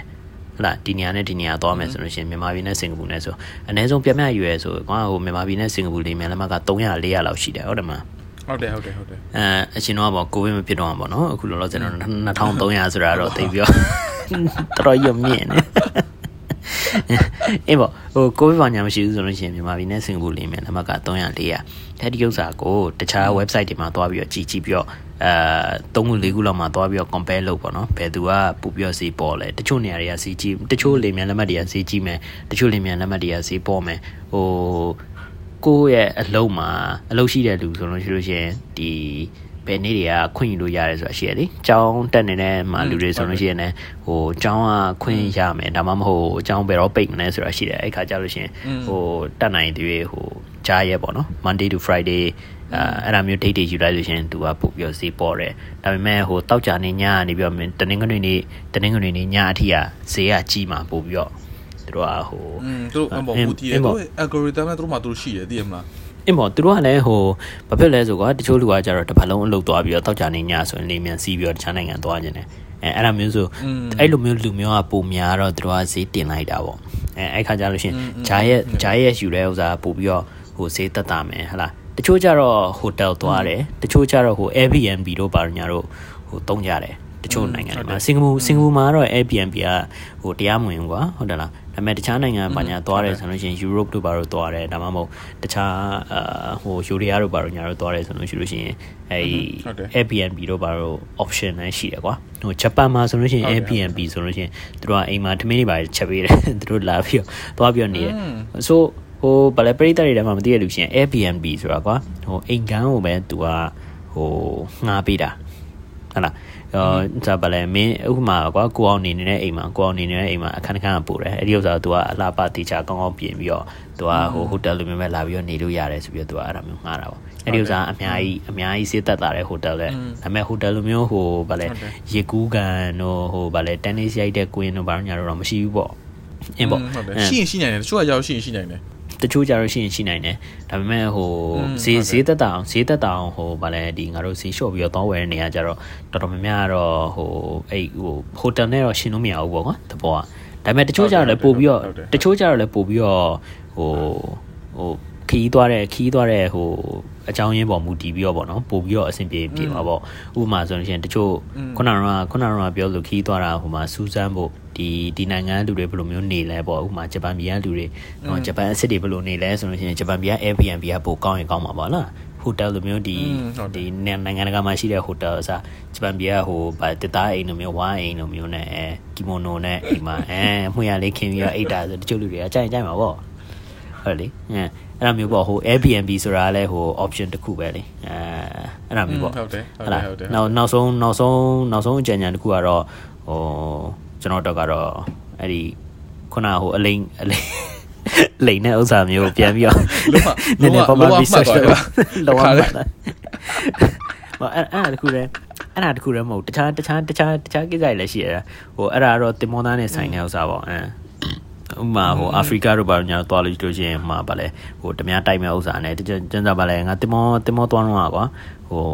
ဟလာဒီနေရာနဲ့ဒီနေရာသွားမယ်ဆိုလို့ရှိရင်မြန်မာပြည်နဲ့စင်ကာပူနဲ့ဆိုအနည်းဆုံးပြန်မြယူရဲဆိုကွာဟိုမြန်မာပြည်နဲ့စင်ကာပူလေးမြန်လက်မှတ်က300 400လောက်ရှိတယ်ဟုတ်တယ်မလားဟုတ်တယ်ဟုတ်တယ်ဟုတ်တယ်အဲအရှင်တော့ပေါ့ကိုဗစ်မဖြစ်တော့မှာပေါ့နော်အခုလောလောဆယ်တော့2300ဆိုတာတော့သိပြီးတော့တော်တော်ရုံမြင့်နေ အေးပေါ့ဟိုကိုဗစ်ဘာညာမရှိဘူးဆိုလို့ရှိရင်မြန်မာပြည်နဲ့စင်ကာပူလေးမြန်နံပါတ်က300 400အဲဒီဥစ္စာကိုတခြား website တွေမှာသွားပြီးတော့ကြည့်ကြည့်ပြီးတော့အဲ3ခု4ခုလောက်မှာသွားပြီးတော့ compare လုပ်ပေါ့နော်ဘယ်သူကပူပြီးတော့ဈေးပေါ်လဲတချို့နေရာတွေကဈေးကြီးတချို့လေမြန်လက်မှတ်တွေကဈေးကြီးမယ်တချို့လေမြန်လက်မှတ်တွေကဈေးပေါ်မယ်ဟိုကိုယ့်ရဲ့အလုံးမှာအလုံးရှိတဲ့လူဆိုလို့ရှိလို့ရှိရင်ဒီ ဘယ်နေ့တွေကခွင့်ယူလို့ရတယ်ဆိုတာရှိရလေ။ကျောင်းတက်နေတဲ့မှာလူတွေဆိုလို့ရှိရင်လည်းဟိုကျောင်းကခွင့်ရမယ်ဒါမှမဟုတ်ကျောင်းဘယ်တော့ပိတ်မလဲဆိုတာရှိတယ်။အဲ့ခါကျလို့ရှိရင်ဟိုတက်နိုင်သေးဟိုကြားရဲပေါ့နော် Monday to Friday အဲအဲ့ဒါမျိုး date တွေယူလိုက်လို့ရှိရင်သူကပို့ပြီးဈေးပေါ်တယ်။ဒါပေမဲ့ဟိုတောက်ကြနေညကနေပြီးတော့တနင်္ဂနွေနေ့တနင်္ဂနွေနေ့ညအထိကဈေးကကြီးမှာပို့ပြီးတော့သူတို့ကဟိုอืมသူတို့အမောဘူးတည်တယ်သူတို့ algorithm နဲ့သူတို့မှသူတို့ရှိတယ်သိရမလား အင်းပေါ့သူတို့ကလည်းဟိုဘာဖြစ်လဲဆိုတော့တချို့လူကကြတော့တစ်ပတ်လုံးအလုပ်သွားပြီးတော့တောက်ကြနေညဆိုရင်လေမြန်စီးပြီးတော့တခြားနိုင်ငံသွားခြင်းတယ်အဲအဲ့ဒါမျိုးဆိုအဲ့လိုမျိုးလူမျိုးကပုံများတော့သူတို့ကဈေးတင်လိုက်တာပေါ့အဲအဲ့ခါကြလို့ရှိရင်ဂျာရဲ့ဂျာရဲ့ယူတဲ့ဥစ္စာပို့ပြီးတော့ဟိုဈေးတက်တာမယ်ဟလားတချို့ကြတော့ဟိုတယ်သွားတယ်တချို့ကြတော့ဟို Airbnb တို့ဘာညာတို့ဟိုတုံးကြတယ်တချို့နိုင်ငံတွေမှာစင်ကာပူစင်ကာပူမှာတော့ Airbnb ကဟိုတရားမဝင်ဘူးကွာဟုတ်တယ်လား ဒါပေမဲ့တခြားနိုင်ငံဘာညာသွားတယ်ဆိုလို့ရှိရင် Europe တို့ဘာတို့သွားတယ်ဒါမှမဟုတ်တခြားအာဟိုယူရီးယားတို့ဘာတို့ညာတို့သွားတယ်ဆိုလို့ရှိလို့ရှိရင်အဲ Airbnb တို့ဘာတို့ option လည်းရှိတယ်ကွာဟိုဂျပန်မှာဆိုလို့ရှိရင် Airbnb ဆိုလို့ရှိရင်သူတို့ကအိမ်မှာထမင်းတွေပါချက်ပေးတယ်သူတို့လာပြီးတော့သွားပြီးတော့နေတယ်ဆိုဟိုဗလဲပရိသတ်တွေထဲမှာမသိရလို့ရှိရင် Airbnb ဆိုတာကွာဟိုအိမ်ကန်းကိုပဲသူကဟိုငှားပေးတာဟုတ်လား အော်ဒါဗလဲမင်းဥပမာကွာကိုအောင်နေနေတဲ့အိမ်မှာကိုအောင်နေနေတဲ့အိမ်မှာအခန်းအခန်းကပို့တယ်အဲ့ဒီဥစ္စာက तू ကအလှပတေချာကောင်းကောင်းပြင်ပြီးတော့ तू ကဟိုဟိုတယ်လိုမျိုးပဲလာပြီးတော့နေလို့ရတယ်ဆိုပြီးတော့ तू ကအဲ့ဒါမျိုးငှားတာပေါ့အဲ့ဒီဥစ္စာအများကြီးအများကြီးစေးသက်တာတဲ့ဟိုတယ်လေဒါပေမဲ့ဟိုတယ်လိုမျိုးဟိုဗလဲရေကူးကန်တို့ဟိုဗလဲတန်နီးရိုက်တဲ့ကွင်းတို့ဘာလို့ညာတော့မရှိဘူးပေါ့အင်းပေါ့ ဟုတ်တယ်ရှိရင်ရှိနိုင်တယ်တချို့ကရောက်ရှိရင်ရှိနိုင်တယ် တချို့ကြတော့ရှိရင်ရှိနိုင်တယ်ဒါပေမဲ့ဟိုဈေးဈေးသက်တာအောင်ဈေးသက်တာအောင်ဟိုဗာလဲဒီငါတို့ဈေးလျှော့ပြီးတော့တောင်းဝယ်နေရကြတော့တော်တော်များများကတော့ဟိုအဲ့ဟိုဟိုတယ်နဲ့တော့ရှင်းလို့မရဘူးပေါ့ကွာတဘောကဒါပေမဲ့တချို့ကြတော့လည်းပို့ပြီးတော့တချို့ကြတော့လည်းပို့ပြီးတော့ဟိုဟိုခီးသွားတဲ့ခီးသွားတဲ့ဟို အကြောင်းရင်းပေါ်မူတည်ပြီးတော့ပေါ့နော်ပို့ပြီးတော့အဆင်ပြေပြေပါပေါ့ဥပမာဆိုလို့ရှိရင်တချို့ခုနကခုနကပြောလို့ခီးသွားတာဟိုမှာစူးစမ်းဖို့ဒီဒီနိုင်ငံလူတွေဘယ်လိုမျိုးနေလဲပေါ့ဥပမာဂျပန်ပြည်ကလူတွေဟိုဂျပန်အစ်စ်တွေဘယ်လိုနေလဲဆိုလို့ရှိရင်ဂျပန်ပြည်က Airbnb ကပိုကောင်းရင်ကောင်းမှာပါလားဟိုတယ်လိုမျိုးဒီဒီနိုင်ငံတကာမှာရှိတဲ့ဟိုတယ်အစားဂျပန်ပြည်ကဟိုဗာတသားအိမ်လိုမျိုးဝိုင်းအိမ်လိုမျိုးနဲ့အဲကီမိုနိုနဲ့အိမ်မှာအဲမှွေရလေးခင်းပြီးတော့အိတ်တာဆိုတချို့လူတွေကကြိုက်ကြိုက်မှာပေါ့ဟုတ်လေအဲ အဲ့လိုမျိုးပေါ့ဟို Airbnb ဆိုတာလည်းဟို option တစ်ခုပဲလေအဲအဲ့လိုမျိုးပေါ့ဟုတ်တယ်ဟုတ်ဟုတ်တယ်လားဟုတ်တယ်နောက်နောက်ဆုံးနောက်ဆုံးနောက်ဆုံးအကြံဉာဏ်တစ်ခုကတော့ဟိုကျွန်တော်တော့ကတော့အဲ့ဒီခုနကဟိုအလိန်အလိန်လိန်တဲ့ဥစ္စာမျိုးကိုပြန်ပြီးတော့လုံးဝနည်းနည်းပါပါလုံးဝ research မှတ်သွားလုပ်တယ်လောပါမအဲ့အဲ့ဒါတခုတည်းအဲ့ဒါတခုတည်းမဟုတ်တခြားတခြားတခြားတခြားကိစ္စတွေလည်းရှိရတာဟိုအဲ့ဒါကတော့တင်မောသားနဲ့ဆိုင်တဲ့ဥစ္စာပေါ့အဲ ဥမာဟိုအာဖရိကတို့ဘာလို့ညာသွားလို့လို့ရှိရင်မှာဗာလဲဟိုတမများတိုက်မဲ့ဥစ္စာနဲ့တကျကျန်းစာဗာလဲငါတင်မောတင်မောသွားတော့ကွာဟို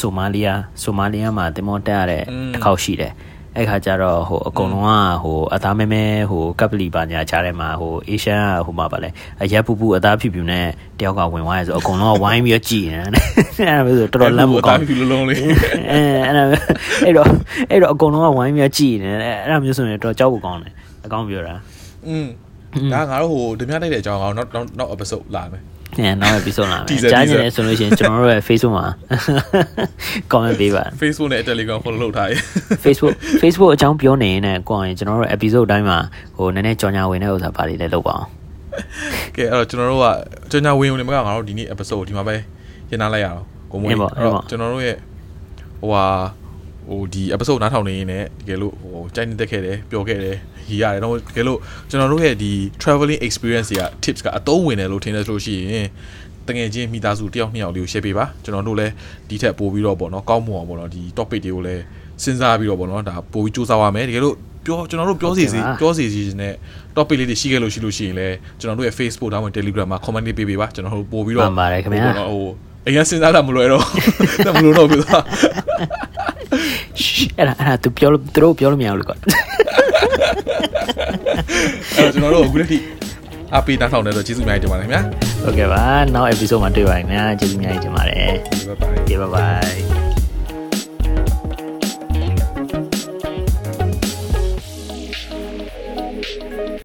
ဆိုမာလီယာဆိုမာလီယာမှာတင်မောတက်ရတဲ့တစ်ခေါက်ရှိတယ်အဲ့ခါကျတော့ဟိုအကုန်လုံးကဟိုအသားမဲမဲဟိုကပ်ပလီပါညာချားထဲမှာဟိုအေရှန်ဟိုမှာဗာလဲအရက်ပူပူအသားဖြူဖြူနဲ့တယောက်ကဝင်သွားရဲဆိုအကုန်လုံးကဝိုင်းပြီးကြည်နေတယ်အဲ့ဒါမျိုးဆိုတော်တော်လမ်းမကောင်းဘူးလုံးလုံးလေးအဲအဲ့ဒါအဲ့တော့အဲ့တော့အကုန်လုံးကဝိုင်းပြီးကြည်နေတယ်အဲ့ဒါမျိုးဆိုရင်တော့ကြောက်ဖို့ကောင်းတယ်အကောင်းပြောတာ อืมဒါငါတို့ဟိုဓမြတိုက်တဲ့အကြောင်းကောင်နောက်နောက်နောက် episode လာမယ်အဲနောက် episode လာမယ် Teaser, ကြားနေ teaser. တယ်ဆိုလို့ရှိရင်ကျွန်တော်တို့ရဲ့ Facebook မှာ comment ပေးပါ Facebook နဲ့ Telegram follow လုပ်ထားရ Facebook Facebook အကြောင်းပြောနေရင်လည်းကိုယ်ရင်ကျွန်တော်တို့ episode တိုင်းမှာဟိုနည်းနည်းကြောင်ညာဝင်တဲ့ဥစ္စာပါလေးလည်းလုပ်ပါအောင်ကဲအဲ့တော့ကျွန်တော်တို့ကကျွန်တော်ဝင်ဝင်နေမှာငါတို့ဒီနေ့ episode ကိုဒီမှာပဲရင်းနှားလိုက်ရအောင်ကိုမွေးအေးပေါ့အေးပေါ့ကျွန်တော်တို့ရဲ့ဟိုဟာ ဟိုဒီ episode နားထောင်နေရင်လည်းတကယ်လို့ဟိုကြိုက်နေတက်ခဲ့တယ်ပျော်ခဲ့တယ်ရီရတယ်တော့တကယ်လို့ကျွန်တော်တို့ရဲ့ဒီ traveling experience တွေက tips ကအသုံးဝင်တယ်လို့ထင်တယ်ဆိုလို့ရှိရင်တကယ်ချင်းမိသားစုတယောက်နှစ်ယောက်လေးကို share ပေးပါကျွန်တော်တို့လည်းဒီထက်ပိုပြီးတော့ပေါ့နော်ကောင်းမွန်အောင်ပေါ့နော်ဒီ topic တွေကိုလည်းစဉ်းစားပြီးတော့ပေါ့နော်ဒါပိုပြီးစူးစမ်းရမယ်တကယ်လို့ပြောကျွန်တော်တို့ပြောစီစီပြောစီစီနဲ့ topic လေးတွေရှိခဲ့လို့ရှိလို့ရှိရင်လည်းကျွန်တော်တို့ရဲ့ Facebook ဒါမှမဟုတ် Telegram မှာ comment လေးပေးပေးပါကျွန်တော်တို့ပို့ပြီးတော့မှန်ပါတယ်ခင်ဗျာဟိုအရင်စဉ်းစားတာမလွယ်တော့မလို့တော့ဘူးသား အဲ့ဒါအဲ့ဒါသူပြောလို့သူတို့ပြောလို့မရဘူးလေကွာအဲ့တော့ကျွန်တော်တို့အခုလက်ထိအပေးတားထောင်နေတော့ကျေးဇူးအများကြီးတင်ပါတယ်ခင်ဗျာဟုတ်ကဲ့ပါနောက် episode မှာတွေ့ပါရင်ခင်ဗျာကျေးဇူးအများကြီးတင်ပါတယ် bye bye Okay bye bye